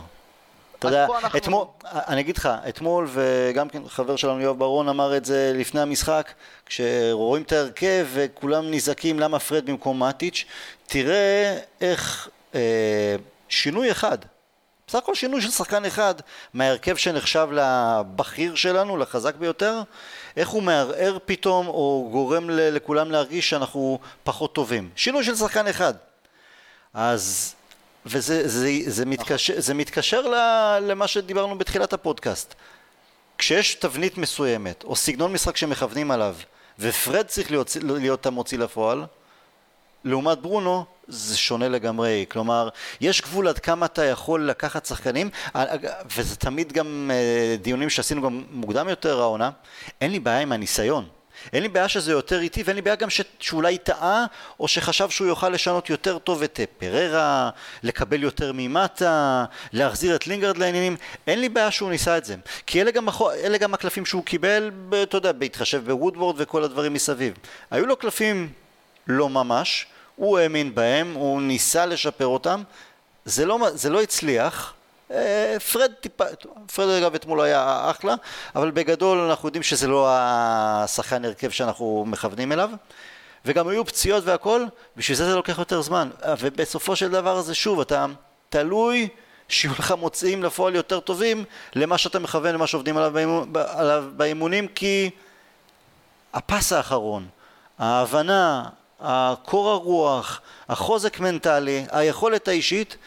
אתה יודע, אתמול, אני אגיד לך, אתמול וגם כן חבר שלנו יואב ברון אמר את זה לפני המשחק, כשרואים את ההרכב וכולם נזעקים למה פרד במקום מאטיץ', תראה איך אה, שינוי אחד, בסך הכל שינוי של שחקן אחד מההרכב שנחשב לבכיר שלנו, לחזק ביותר, איך הוא מערער פתאום או גורם לכולם להרגיש שאנחנו פחות טובים. שינוי של שחקן אחד. אז וזה זה, זה מתקשר, זה מתקשר למה שדיברנו בתחילת הפודקאסט. כשיש תבנית מסוימת, או סגנון משחק שמכוונים עליו, ופרד צריך להיות, להיות המוציא לפועל, לעומת ברונו, זה שונה לגמרי. כלומר, יש גבול עד כמה אתה יכול לקחת שחקנים, וזה תמיד גם אה, דיונים שעשינו גם מוקדם יותר העונה, אין לי בעיה עם הניסיון. אין לי בעיה שזה יותר איטי ואין לי בעיה גם ש... שאולי טעה או שחשב שהוא יוכל לשנות יותר טוב את אה, פררה, לקבל יותר ממטה, להחזיר את לינגרד לעניינים, אין לי בעיה שהוא ניסה את זה. כי אלה גם, אלה גם הקלפים שהוא קיבל, אתה יודע, בהתחשב בוודוורד וכל הדברים מסביב. היו לו קלפים לא ממש, הוא האמין בהם, הוא ניסה לשפר אותם. זה לא, זה לא הצליח פרד טיפה, פרד אגב אתמול היה אחלה, אבל בגדול אנחנו יודעים שזה לא השחקן הרכב שאנחנו מכוונים אליו. וגם היו פציעות והכל, בשביל זה זה לוקח יותר זמן. ובסופו של דבר זה שוב, אתה תלוי שיהיו לך מוצאים לפועל יותר טובים למה שאתה מכוון, למה שעובדים עליו, באימון, עליו באימונים, כי הפס האחרון, ההבנה, הקור הרוח, החוזק מנטלי, היכולת האישית,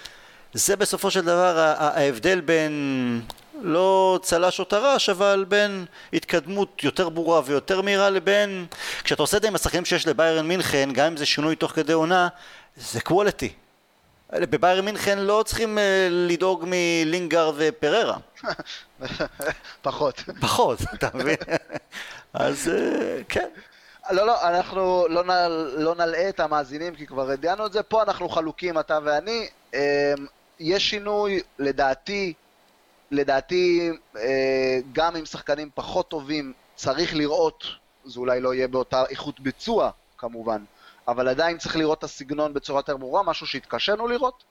זה בסופו של דבר ההבדל בין לא צל"ש או טר"ש, אבל בין התקדמות יותר ברורה ויותר מהירה לבין... כשאתה עושה את זה עם השחקנים שיש לביירן מינכן, גם אם זה שינוי תוך כדי עונה, זה קוולטי. בביירן מינכן לא צריכים uh, לדאוג מלינגארד ופררה. פחות. פחות, אתה מבין? אז uh, כן. לא, לא, אנחנו לא, נל, לא נלאה את המאזינים כי כבר ידענו את זה. פה אנחנו חלוקים, אתה ואני. יש שינוי, לדעתי, לדעתי, אה, גם עם שחקנים פחות טובים, צריך לראות, זה אולי לא יהיה באותה איכות ביצוע, כמובן, אבל עדיין צריך לראות את הסגנון בצורה יותר ברורה, משהו שהתקשינו לראות.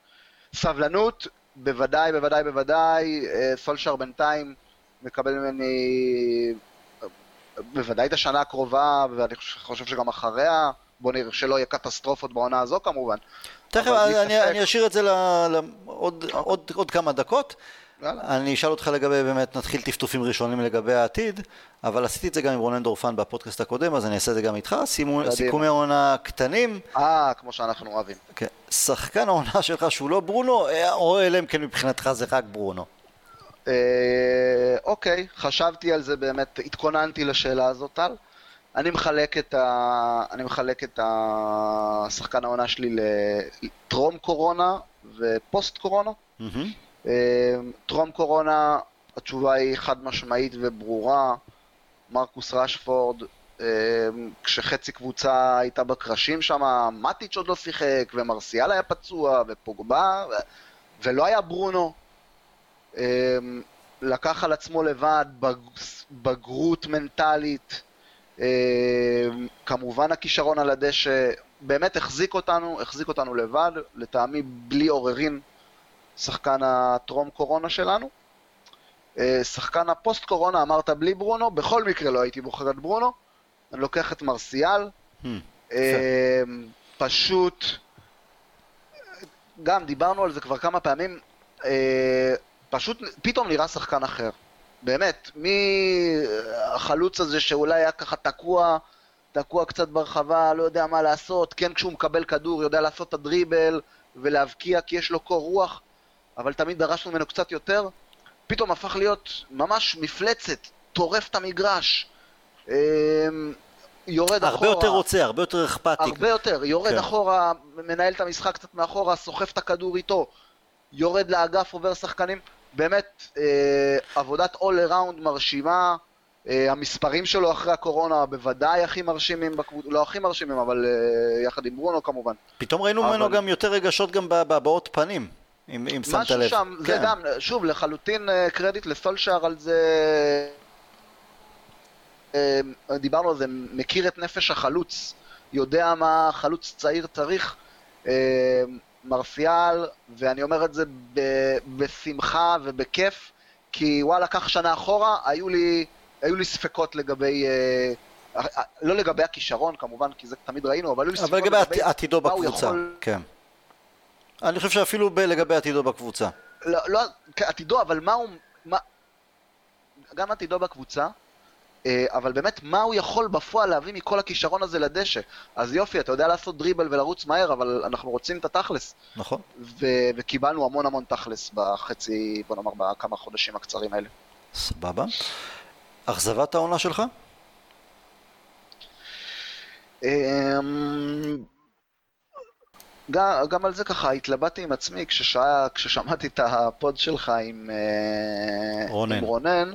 סבלנות, בוודאי, בוודאי, בוודאי, אה, סולשר בינתיים מקבל ממני בוודאי את השנה הקרובה, ואני חושב שגם אחריה, בוא נראה שלא יהיה קטסטרופות בעונה הזו כמובן. תכף אני, אני אשאיר את זה לעוד אוקיי. עוד, עוד כמה דקות. אני אשאל אותך לגבי, באמת נתחיל טפטופים ראשונים לגבי העתיד, אבל עשיתי את זה גם עם רונן דורפן בפודקאסט הקודם, אז אני אעשה את זה גם איתך, שימו, סיכומי עונה קטנים. אה, כמו שאנחנו אוהבים. כן. שחקן העונה שלך שהוא לא ברונו, אה, או אלא אם כן מבחינתך זה רק ברונו. אה, אוקיי, חשבתי על זה באמת, התכוננתי לשאלה הזאת, טל. אני מחלק את, ה... אני מחלק את השחקן העונה שלי לטרום קורונה ופוסט קורונה. Mm-hmm. טרום קורונה, התשובה היא חד משמעית וברורה. מרקוס רשפורד, כשחצי קבוצה הייתה בקרשים שם, מטיץ' עוד לא שיחק, ומרסיאל היה פצוע, ופוגבה, ולא היה ברונו. לקח על עצמו לבד בגרות מנטלית, כמובן הכישרון על הדשא, באמת החזיק אותנו, החזיק אותנו לבד, לטעמי בלי עוררין, שחקן הטרום קורונה שלנו. שחקן הפוסט קורונה אמרת בלי ברונו, בכל מקרה לא הייתי בוחר את ברונו, אני לוקח את מרסיאל, hmm, פשוט, גם דיברנו על זה כבר כמה פעמים, פשוט פתאום נראה שחקן אחר. באמת, מהחלוץ הזה שאולי היה ככה תקוע, תקוע קצת ברחבה, לא יודע מה לעשות, כן כשהוא מקבל כדור יודע לעשות את הדריבל ולהבקיע כי יש לו קור רוח, אבל תמיד דרשנו ממנו קצת יותר, פתאום הפך להיות ממש מפלצת, טורף את המגרש, אמ, יורד הרבה אחורה. הרבה יותר רוצה, הרבה יותר אכפתי. הרבה יותר, יורד כן. אחורה, מנהל את המשחק קצת מאחורה, סוחף את הכדור איתו, יורד לאגף, עובר שחקנים. באמת, אה, עבודת all around מרשימה. אה, המספרים שלו אחרי הקורונה בוודאי הכי מרשימים, בקבוצ... לא הכי מרשימים, אבל אה, יחד עם ברונו כמובן. פתאום ראינו אבל... ממנו גם יותר רגשות גם בבעות פנים, אם, אם שמת לב. משהו שם, כן. זה גם, שוב, לחלוטין אה, קרדיט לסולשאר על זה. אה, דיברנו על זה, מכיר את נפש החלוץ, יודע מה חלוץ צעיר צריך. מרסיאל, ואני אומר את זה ב- בשמחה ובכיף, כי וואלה, קח שנה אחורה, היו לי, היו לי ספקות לגבי... אה, אה, לא לגבי הכישרון כמובן, כי זה תמיד ראינו, אבל היו לי ספקות לגבי... אבל לגבי עתידו בקבוצה, יכול... כן. אני חושב שאפילו ב- לגבי עתידו בקבוצה. לא, לא עתידו, אבל מה הוא... מה... גם עתידו בקבוצה, אבל באמת, מה הוא יכול בפועל להביא מכל הכישרון הזה לדשא? אז יופי, אתה יודע לעשות דריבל ולרוץ מהר, אבל אנחנו רוצים את התכלס. נכון. ו- וקיבלנו המון המון תכלס בחצי, בוא נאמר, בכמה חודשים הקצרים האלה. סבבה. אכזבת העונה שלך? אמ, גם, גם על זה ככה התלבטתי עם עצמי כששע, כששמעתי את הפוד שלך עם אה, רונן. עם רונן.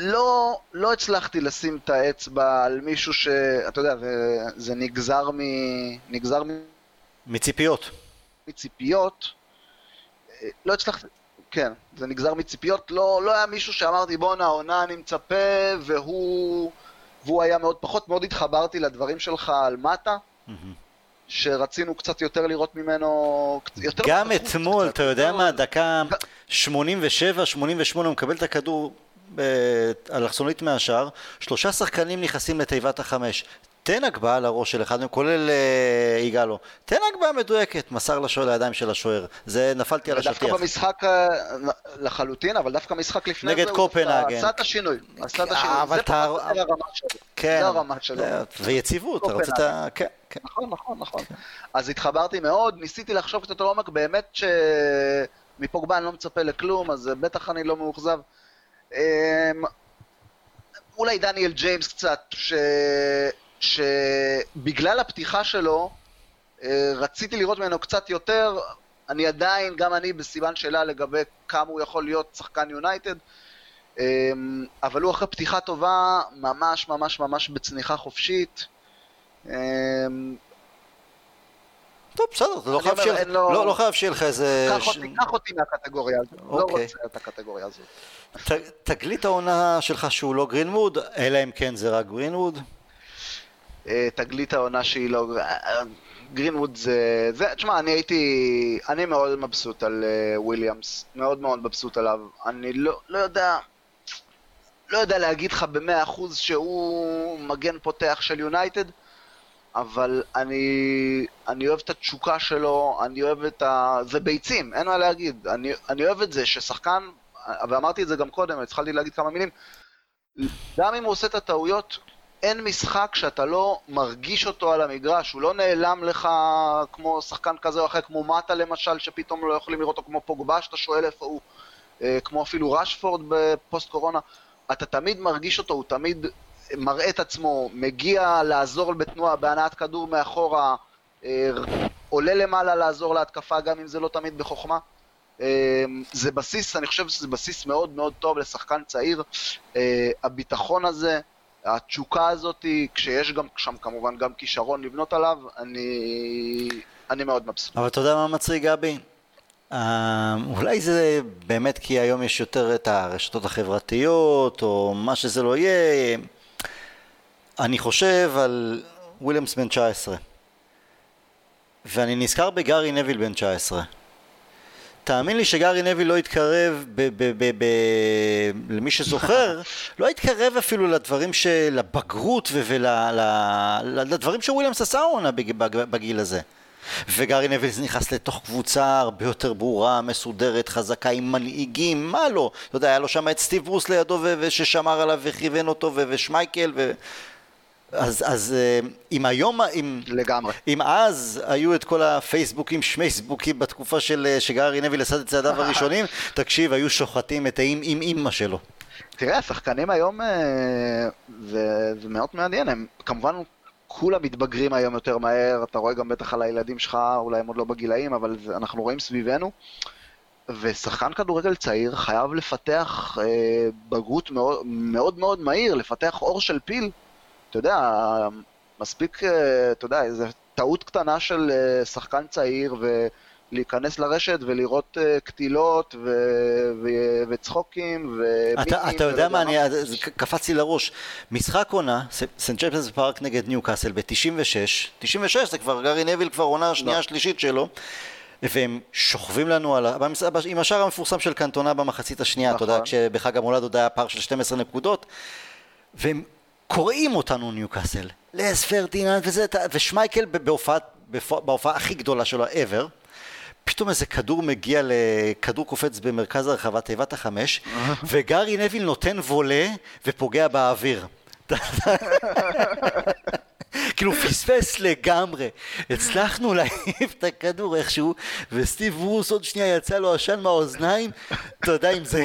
לא, לא הצלחתי לשים את האצבע על מישהו ש... אתה יודע, זה, זה נגזר מ... נגזר מ... מציפיות. מציפיות. לא הצלחתי... כן, זה נגזר מציפיות. לא, לא היה מישהו שאמרתי, בואנה, העונה אני מצפה, והוא... והוא היה מאוד פחות. מאוד התחברתי לדברים שלך על מטה. Mm-hmm. שרצינו קצת יותר לראות ממנו, יותר גם אתמול, אתה יודע מה, דקה 87-88 הוא מקבל את הכדור אלכסונית מהשאר, שלושה שחקנים נכנסים לתיבת החמש. תן הגבהה לראש של אחד מהם, כולל אה, יגאלו. תן הגבהה מדויקת, מסר לשוער לידיים של השוער. זה נפלתי על השטיח. דווקא במשחק אה, לחלוטין, אבל דווקא משחק לפני זה, הוא עשה את השינוי. עשה את השינוי. זה פחות הרמה שלו. כן. זה הרמה שלו. ויציבות, רצית... כן, כן. נכון, נכון, נכון. אז התחברתי מאוד, ניסיתי לחשוב קצת לעומק, באמת שמפוגבה אני לא מצפה לכלום, אז בטח אני לא מאוכזב. אמ, אולי דניאל ג'יימס קצת, ש... שבגלל הפתיחה שלו, אה, רציתי לראות ממנו קצת יותר, אני עדיין, גם אני בסימן שאלה לגבי כמה הוא יכול להיות שחקן יונייטד, אמ, אבל הוא אחרי פתיחה טובה, ממש ממש ממש בצניחה חופשית. טוב, בסדר, לא חייב שיהיה לא, לא חייב שיהיה לך איזה... קח אותי מהקטגוריה הזאת, לא אוקיי. רוצה את הקטגוריה הזאת. תגלית העונה שלך שהוא לא גרינווד, אלא אם כן זה רק גרינווד? אה, תגלית העונה שהיא לא... גרינווד זה... זה... תשמע, אני הייתי... אני מאוד מבסוט על אה, וויליאמס, מאוד מאוד מבסוט עליו. אני לא, לא יודע... לא יודע להגיד לך במאה אחוז שהוא מגן פותח של יונייטד, אבל אני, אני אוהב את התשוקה שלו, אני אוהב את ה... זה ביצים, אין מה להגיד. אני, אני אוהב את זה ששחקן ואמרתי את זה גם קודם, התחלתי להגיד כמה מילים, גם אם הוא עושה את הטעויות, אין משחק שאתה לא מרגיש אותו על המגרש, הוא לא נעלם לך כמו שחקן כזה או אחר, כמו מטה למשל, שפתאום לא יכולים לראות אותו כמו פוגבה, שאתה שואל איפה הוא, אה, כמו אפילו רשפורד בפוסט קורונה, אתה תמיד מרגיש אותו, הוא תמיד מראה את עצמו, מגיע לעזור בתנועה, בהנעת כדור מאחורה, אה, עולה למעלה לעזור להתקפה, גם אם זה לא תמיד בחוכמה. זה בסיס, אני חושב שזה בסיס מאוד מאוד טוב לשחקן צעיר. הביטחון הזה, התשוקה הזאת, כשיש גם שם כמובן גם כישרון לבנות עליו, אני, אני מאוד מבסוט. אבל אתה יודע מה מצחיק גבי? אולי זה באמת כי היום יש יותר את הרשתות החברתיות, או מה שזה לא יהיה. אני חושב על וויליאמס בן 19, ואני נזכר בגארי נביל בן 19. תאמין לי שגארי נביל לא התקרב, ב- ב- ב- ב- למי שזוכר, לא התקרב אפילו לדברים של הבגרות ולדברים שוויליאמס עשה עונה בגיל הזה. וגארי נביל נכנס לתוך קבוצה הרבה יותר ברורה, מסודרת, חזקה, עם מנהיגים, מה לא? אתה יודע, היה לו שם את סטיב ברוס לידו וששמר עליו וכיוון אותו ושמייקל ו... אז, אז אה, אם היום, אם, לגמרי. אם אז היו את כל הפייסבוקים, שמייסבוקים בתקופה של אה, שגארי נביל עשה את צעדיו הראשונים, תקשיב, היו שוחטים את האם עם אימא שלו. תראה, השחקנים היום, אה, זה, זה מאוד מעניין, הם כמובן כולם מתבגרים היום יותר מהר, אתה רואה גם בטח על הילדים שלך, אולי הם עוד לא בגילאים, אבל זה, אנחנו רואים סביבנו. ושחקן כדורגל צעיר חייב לפתח אה, בגרות מאוד, מאוד מאוד מהיר, לפתח אור של פיל. אתה יודע, מספיק, אה, אתה יודע, איזו טעות קטנה של אה, שחקן צעיר ולהיכנס לרשת ולראות אה, קטילות ו... ו... וצחוקים וביטים. אתה, אתה יודע מה, אני, זה קפץ לי לראש. משחק עונה, סנט ג'יימס פארק נגד ניוקאסל ב-96, 96 זה כבר גארי נביל כבר עונה שנייה לא. שלישית שלו. והם שוכבים לנו על, עם השער המפורסם של קנטונה במחצית השנייה, אתה יודע, נכון. כשבחג המולד עוד היה פער של 12 נקודות, והם קוראים אותנו ניוקאסל. לס פרדיננד וזה, ושמייקל בהופעה, בהופעה הכי גדולה שלו ever, פתאום איזה כדור מגיע לכדור קופץ במרכז הרחבה, תיבת החמש, וגארי נביל נותן וולה ופוגע באוויר. כאילו פספס לגמרי. הצלחנו להעיף את הכדור איכשהו, וסטיב רוס עוד שנייה יצא לו עשן מהאוזניים. אתה יודע, אם זה,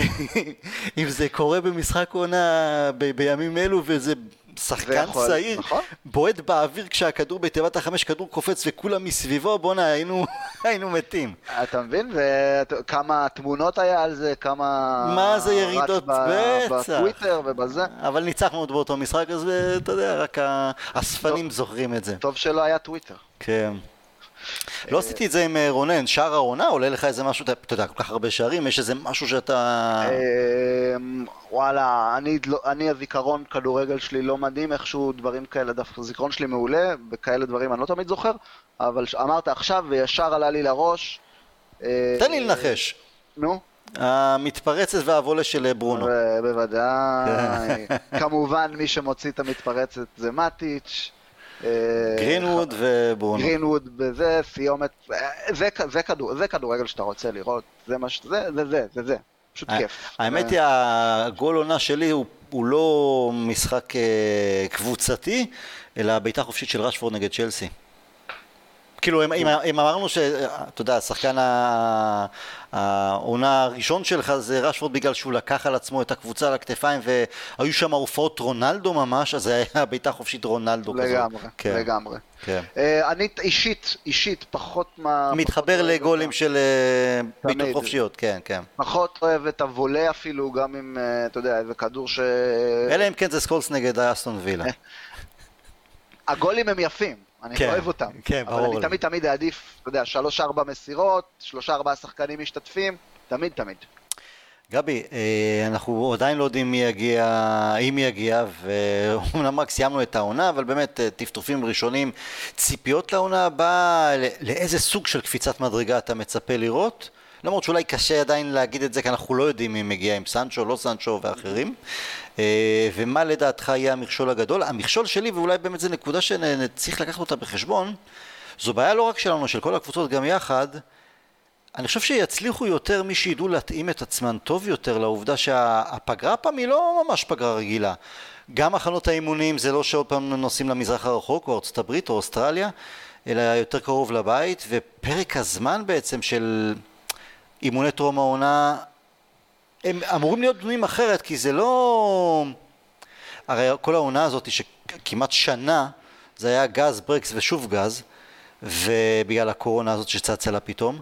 אם זה קורה במשחק עונה ב- בימים אלו, וזה שחקן יכול, צעיר, נכון? בועט באוויר כשהכדור בתיבת החמש, כדור קופץ וכולם מסביבו, בואנה, היינו, היינו מתים. אתה מבין? וכמה תמונות היה על זה, כמה... מה זה ירידות בצע. בטוויטר ובזה. אבל ניצחנו עוד באותו משחק, אז אתה יודע, רק האספנים זוכרים את זה. טוב שלא היה טוויטר. כן. לא עשיתי את זה עם אה, רונן, שער העונה עולה לך איזה משהו, אתה יודע, כל כך הרבה שערים, יש איזה משהו שאתה... אמ, וואלה, לא, אני הזיכרון כדורגל שלי לא מדהים, איכשהו דברים כאלה, דווקא הזיכרון שלי מעולה, וכאלה דברים אני לא תמיד זוכר, אבל אמרת עכשיו וישר עלה לי לראש. אה, תן לי לנחש. נו. המתפרצת והוולה של ברונו. בוודאי. כמובן, מי שמוציא את המתפרצת זה מטיץ'. אה, גרינווד וברונו. גרינווד וזה, סיומת, זה, זה, כדור, זה כדורגל שאתה רוצה לראות, זה מה ש... זה, זה, זה, זה, זה. פשוט כיף. האמת היא, הגול עונה שלי הוא, הוא לא משחק אה, קבוצתי, אלא בעיטה חופשית של רשפורד נגד צ'לסי. כאילו, אם, אם, אם אמרנו שאתה יודע, השחקן העונה הראשון שלך זה רשפורד בגלל שהוא לקח על עצמו את הקבוצה על הכתפיים והיו שם הופעות רונלדו ממש, אז זה היה בעיטה חופשית רונלדו כזאת. לגמרי, כן. לגמרי. כן. Uh, אני אישית, אישית, פחות מה... מתחבר פחות לגולים של uh, בעיטות חופשיות, כן, כן. פחות אוהב את הוולה אפילו, גם אם, uh, אתה יודע, איזה כדור ש... אלא אם כן זה סקולס נגד אסטון וילה. הגולים הם יפים. אני כן, אוהב אותם. כן, ברור. אבל אני תמיד תמיד אעדיף, אתה יודע, שלוש-ארבע מסירות, שלושה-ארבעה שחקנים משתתפים, תמיד תמיד. גבי, אה, אנחנו עדיין לא יודעים מי יגיע, אם יגיע, ואומנם רק סיימנו את העונה, אבל באמת אה, טפטופים ראשונים, ציפיות לעונה הבאה, לאיזה סוג של קפיצת מדרגה אתה מצפה לראות? למרות שאולי קשה עדיין להגיד את זה, כי אנחנו לא יודעים מי מגיע עם סנצ'ו, לא סנצ'ו ואחרים. אה, ומה לדעתך יהיה המכשול הגדול? המכשול שלי, ואולי באמת זו נקודה שצריך לקחת אותה בחשבון, זו בעיה לא רק שלנו, של כל הקבוצות גם יחד. אני חושב שיצליחו יותר מי שידעו להתאים את עצמם טוב יותר לעובדה שהפגרה פעם היא לא ממש פגרה רגילה. גם מחנות האימונים זה לא שעוד פעם נוסעים למזרח הרחוק או ארצות הברית או אוסטרליה, אלא יותר קרוב לבית, ופרק הזמן בעצם של אימוני טרום העונה הם אמורים להיות בנויים אחרת, כי זה לא... הרי כל העונה הזאת שכמעט שנה זה היה גז, ברקס ושוב גז, ובגלל הקורונה הזאת שצצה לה פתאום.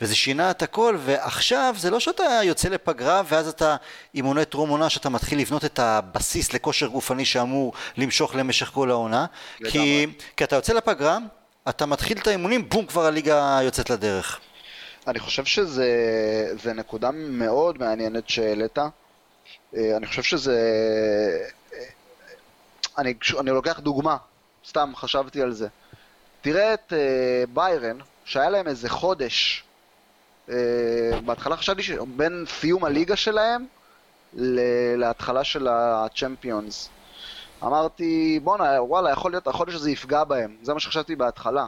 וזה שינה את הכל, ועכשיו זה לא שאתה יוצא לפגרה ואז אתה אימוני טרום עונה שאתה מתחיל לבנות את הבסיס לכושר גופני שאמור למשוך למשך כל העונה, כי, כי אתה יוצא לפגרה, אתה מתחיל את האימונים, בום, כבר הליגה יוצאת לדרך. אני חושב שזה נקודה מאוד מעניינת שהעלית. אה, אני חושב שזה... אה, אני, אני לוקח דוגמה, סתם חשבתי על זה. תראה את אה, ביירן, שהיה להם איזה חודש אה, בהתחלה חשבתי שבין סיום הליגה שלהם להתחלה של הצ'מפיונס. אמרתי, בואנה, וואלה, יכול להיות, החודש הזה יפגע בהם. זה מה שחשבתי בהתחלה.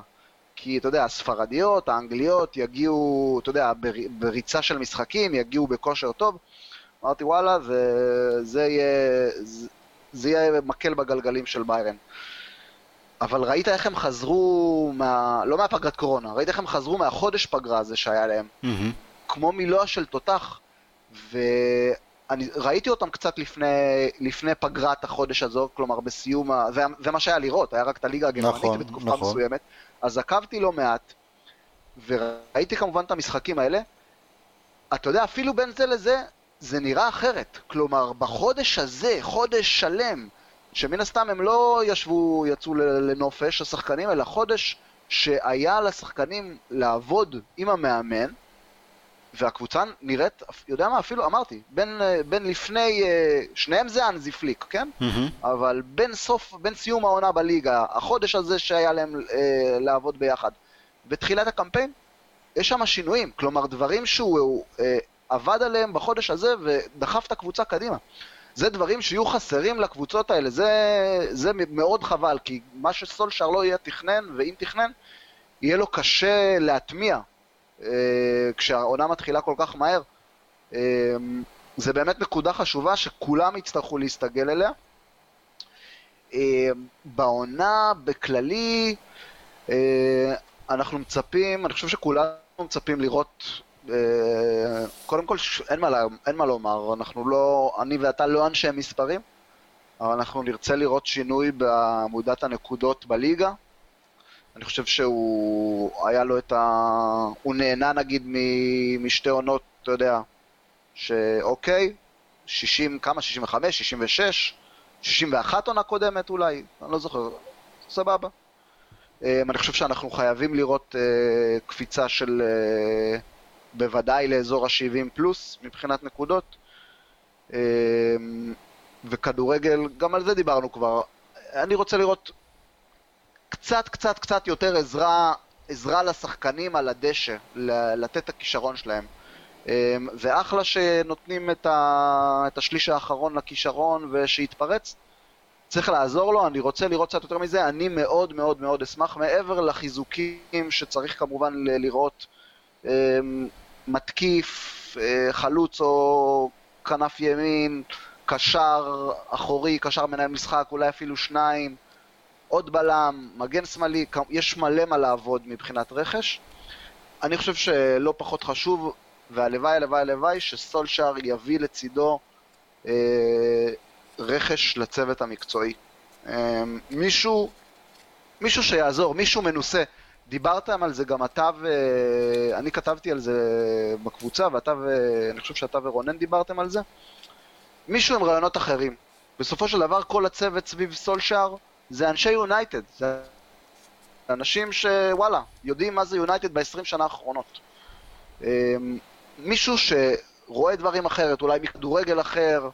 כי, אתה יודע, הספרדיות, האנגליות יגיעו, אתה יודע, בריצה של משחקים, יגיעו בכושר טוב. אמרתי, וואלה, זה, זה, יהיה, זה, יהיה מקל בגלגלים של ביירן. אבל ראית איך הם חזרו, מה... לא מהפגרת קורונה, ראית איך הם חזרו מהחודש פגרה הזה שהיה להם. Mm-hmm. כמו מילוע של תותח. ואני ראיתי אותם קצת לפני, לפני פגרת החודש הזו, כלומר בסיום, ה... זה, זה מה שהיה לראות, היה רק את הליגה הגרמנית נכון, בתקופה נכון. מסוימת. אז עקבתי לא מעט, וראיתי כמובן את המשחקים האלה. אתה יודע, אפילו בין זה לזה, זה נראה אחרת. כלומר, בחודש הזה, חודש שלם, שמן הסתם הם לא ישבו, יצאו לנופש, השחקנים, אלא חודש שהיה לשחקנים לעבוד עם המאמן, והקבוצה נראית, יודע מה, אפילו אמרתי, בין, בין לפני, שניהם זה אנזי פליק, כן? Mm-hmm. אבל בין סוף, בין סיום העונה בליגה, החודש הזה שהיה להם אה, לעבוד ביחד, ותחילת הקמפיין, יש שם שינויים, כלומר דברים שהוא אה, עבד עליהם בחודש הזה ודחף את הקבוצה קדימה. זה דברים שיהיו חסרים לקבוצות האלה, זה, זה מאוד חבל, כי מה שסולשר לא יהיה תכנן, ואם תכנן, יהיה לו קשה להטמיע אה, כשהעונה מתחילה כל כך מהר. אה, זה באמת נקודה חשובה שכולם יצטרכו להסתגל אליה. אה, בעונה, בכללי, אה, אנחנו מצפים, אני חושב שכולנו מצפים לראות אה, קודם כל, אין מה, אין מה לומר, אנחנו לא, אני ואתה לא אנשי מספרים, אבל אנחנו נרצה לראות שינוי בעמודת הנקודות בליגה. אני חושב שהוא, היה לו את ה... הוא נהנה נגיד משתי עונות, אתה יודע, שאוקיי, 60, כמה? 65, 66, 61 עונה קודמת אולי, אני לא זוכר, סבבה. אה, אני חושב שאנחנו חייבים לראות אה, קפיצה של... בוודאי לאזור ה-70 פלוס מבחינת נקודות. אמ, וכדורגל, גם על זה דיברנו כבר. אני רוצה לראות קצת, קצת, קצת יותר עזרה, עזרה לשחקנים על הדשא, לתת את הכישרון שלהם. אמ, ואחלה שנותנים את, ה, את השליש האחרון לכישרון ושיתפרץ. צריך לעזור לו, אני רוצה לראות קצת יותר מזה, אני מאוד מאוד מאוד אשמח, מעבר לחיזוקים שצריך כמובן לראות אמ, מתקיף, אה, חלוץ או כנף ימין, קשר אחורי, קשר מנהל משחק, אולי אפילו שניים, עוד בלם, מגן שמאלי, יש מלא מה לעבוד מבחינת רכש. אני חושב שלא פחות חשוב, והלוואי, הלוואי, הלוואי, שסולשאר יביא לצידו אה, רכש לצוות המקצועי. אה, מישהו, מישהו שיעזור, מישהו מנוסה. דיברתם על זה גם אתה ו... אני כתבתי על זה בקבוצה, ואתה ו... אני חושב שאתה ורונן דיברתם על זה. מישהו עם רעיונות אחרים. בסופו של דבר כל הצוות סביב סולשאר זה אנשי יונייטד. זה אנשים שוואלה, יודעים מה זה יונייטד ב-20 שנה האחרונות. אמ, מישהו שרואה דברים אחרת, אולי מכדורגל אחר,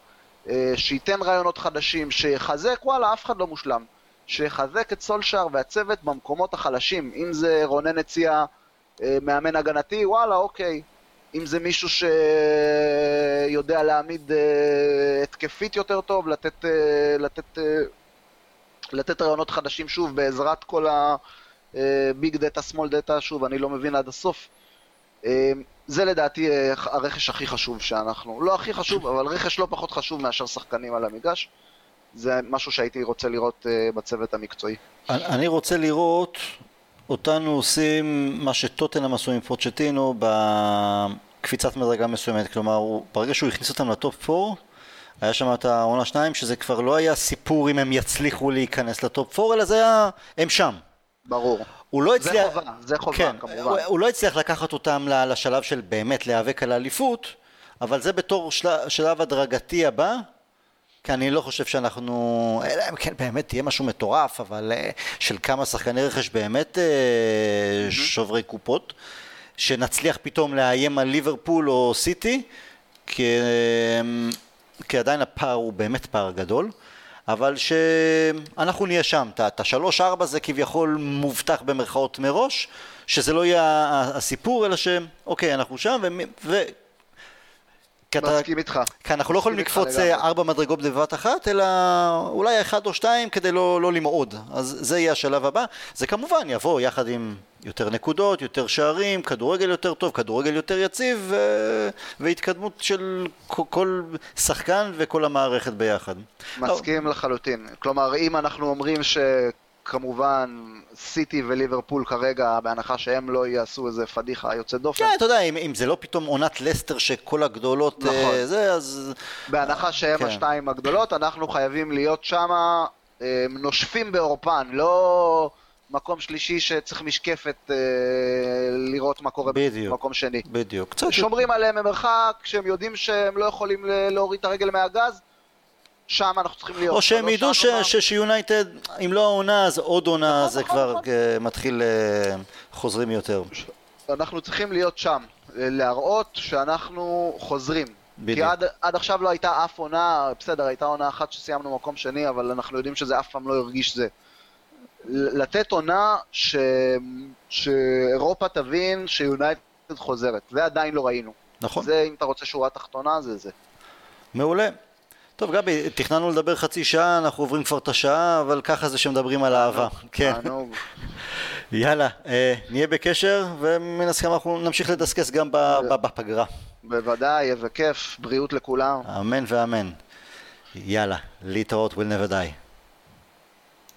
אה, שייתן רעיונות חדשים, שיחזק, וואלה, אף אחד לא מושלם. שיחזק את סולשאר והצוות במקומות החלשים. אם זה רונן הציע אה, מאמן הגנתי, וואלה, אוקיי. אם זה מישהו שיודע להעמיד אה, התקפית יותר טוב, לתת, אה, לתת, אה, לתת רעיונות חדשים שוב בעזרת כל ה big data, small data, שוב, אני לא מבין עד הסוף. אה, זה לדעתי אה, הרכש הכי חשוב שאנחנו, לא הכי חשוב, אבל רכש לא פחות חשוב מאשר שחקנים על המגרש. זה משהו שהייתי רוצה לראות אה, בצוות המקצועי. אני רוצה לראות אותנו עושים מה שטוטנאם עשו עם פוצ'טינו בקפיצת מדרגה מסוימת, כלומר ברגע שהוא הכניס אותם לטופ 4 היה שם את העונה שניים שזה כבר לא היה סיפור אם הם יצליחו להיכנס לטופ 4 אלא זה היה, הם שם. ברור. הוא לא זה הצליח... חובה, זה חובה, כן, כמובן. הוא, הוא לא הצליח לקחת אותם לשלב של באמת להיאבק על האליפות, אבל זה בתור של, שלב הדרגתי הבא, כי אני לא חושב שאנחנו, אלא אם כן באמת תהיה משהו מטורף, אבל אה, של כמה שחקני רכש באמת אה, שוברי קופות, שנצליח פתאום לאיים על ליברפול או סיטי, כי, אה, כי עדיין הפער הוא באמת פער גדול. אבל שאנחנו נהיה שם, את השלוש ארבע זה כביכול מובטח במרכאות מראש, שזה לא יהיה הסיפור, אלא שאוקיי, אנחנו שם, ו... ו... כי אתה- מסכים איתך. כי אנחנו לא יכולים לקפוץ אה. ארבע מדרגות בבת אחת, אלא אולי אחד או שתיים כדי לא, לא למעוד. אז זה יהיה השלב הבא. זה כמובן יבוא יחד עם יותר נקודות, יותר שערים, כדורגל יותר טוב, כדורגל יותר יציב, ו... והתקדמות של כל- שחקן וכל המערכת ביחד. מסכים לחלוטין. כלומר, אם אנחנו אומרים שכמובן סיטי וליברפול כרגע, בהנחה שהם לא יעשו איזה פדיחה יוצאת דופן, כן, אתה יודע, אם, אם זה לא פתאום עונת לסטר שכל הגדולות נכון. אה, זה, אז... בהנחה שהם כן. השתיים הגדולות, אנחנו חייבים להיות שם אה, נושפים בעורפן, לא מקום שלישי שצריך משקפת אה, לראות מה קורה בדיוק. במקום שני. בדיוק. שומרים עליהם ממרחק, כשהם יודעים שהם לא יכולים ל- להוריד את הרגל מהגז, שם אנחנו צריכים להיות. או שהם ידעו שיונייטד, אם לא העונה, אז עוד עונה, נכון, זה נכון, כבר נכון. אה, מתחיל, אה, חוזרים יותר. אנחנו צריכים להיות שם, להראות שאנחנו חוזרים. בדיוק. כי עד, עד עכשיו לא הייתה אף עונה, בסדר, הייתה עונה אחת שסיימנו מקום שני, אבל אנחנו יודעים שזה אף פעם לא הרגיש זה. לתת עונה ש... שאירופה תבין שיונייטד חוזרת, זה עדיין לא ראינו. נכון. זה, אם אתה רוצה שורה תחתונה, זה זה. מעולה. טוב, גבי, תכננו לדבר חצי שעה, אנחנו עוברים כבר את השעה, אבל ככה זה שמדברים על אהבה. כן. יאללה, אה, נהיה בקשר, ומן הסכם אנחנו נמשיך לדסקס גם בפגרה. בוודאי, איזה כיף, בריאות לכולם. אמן ואמן. יאללה, להתראות, will never die.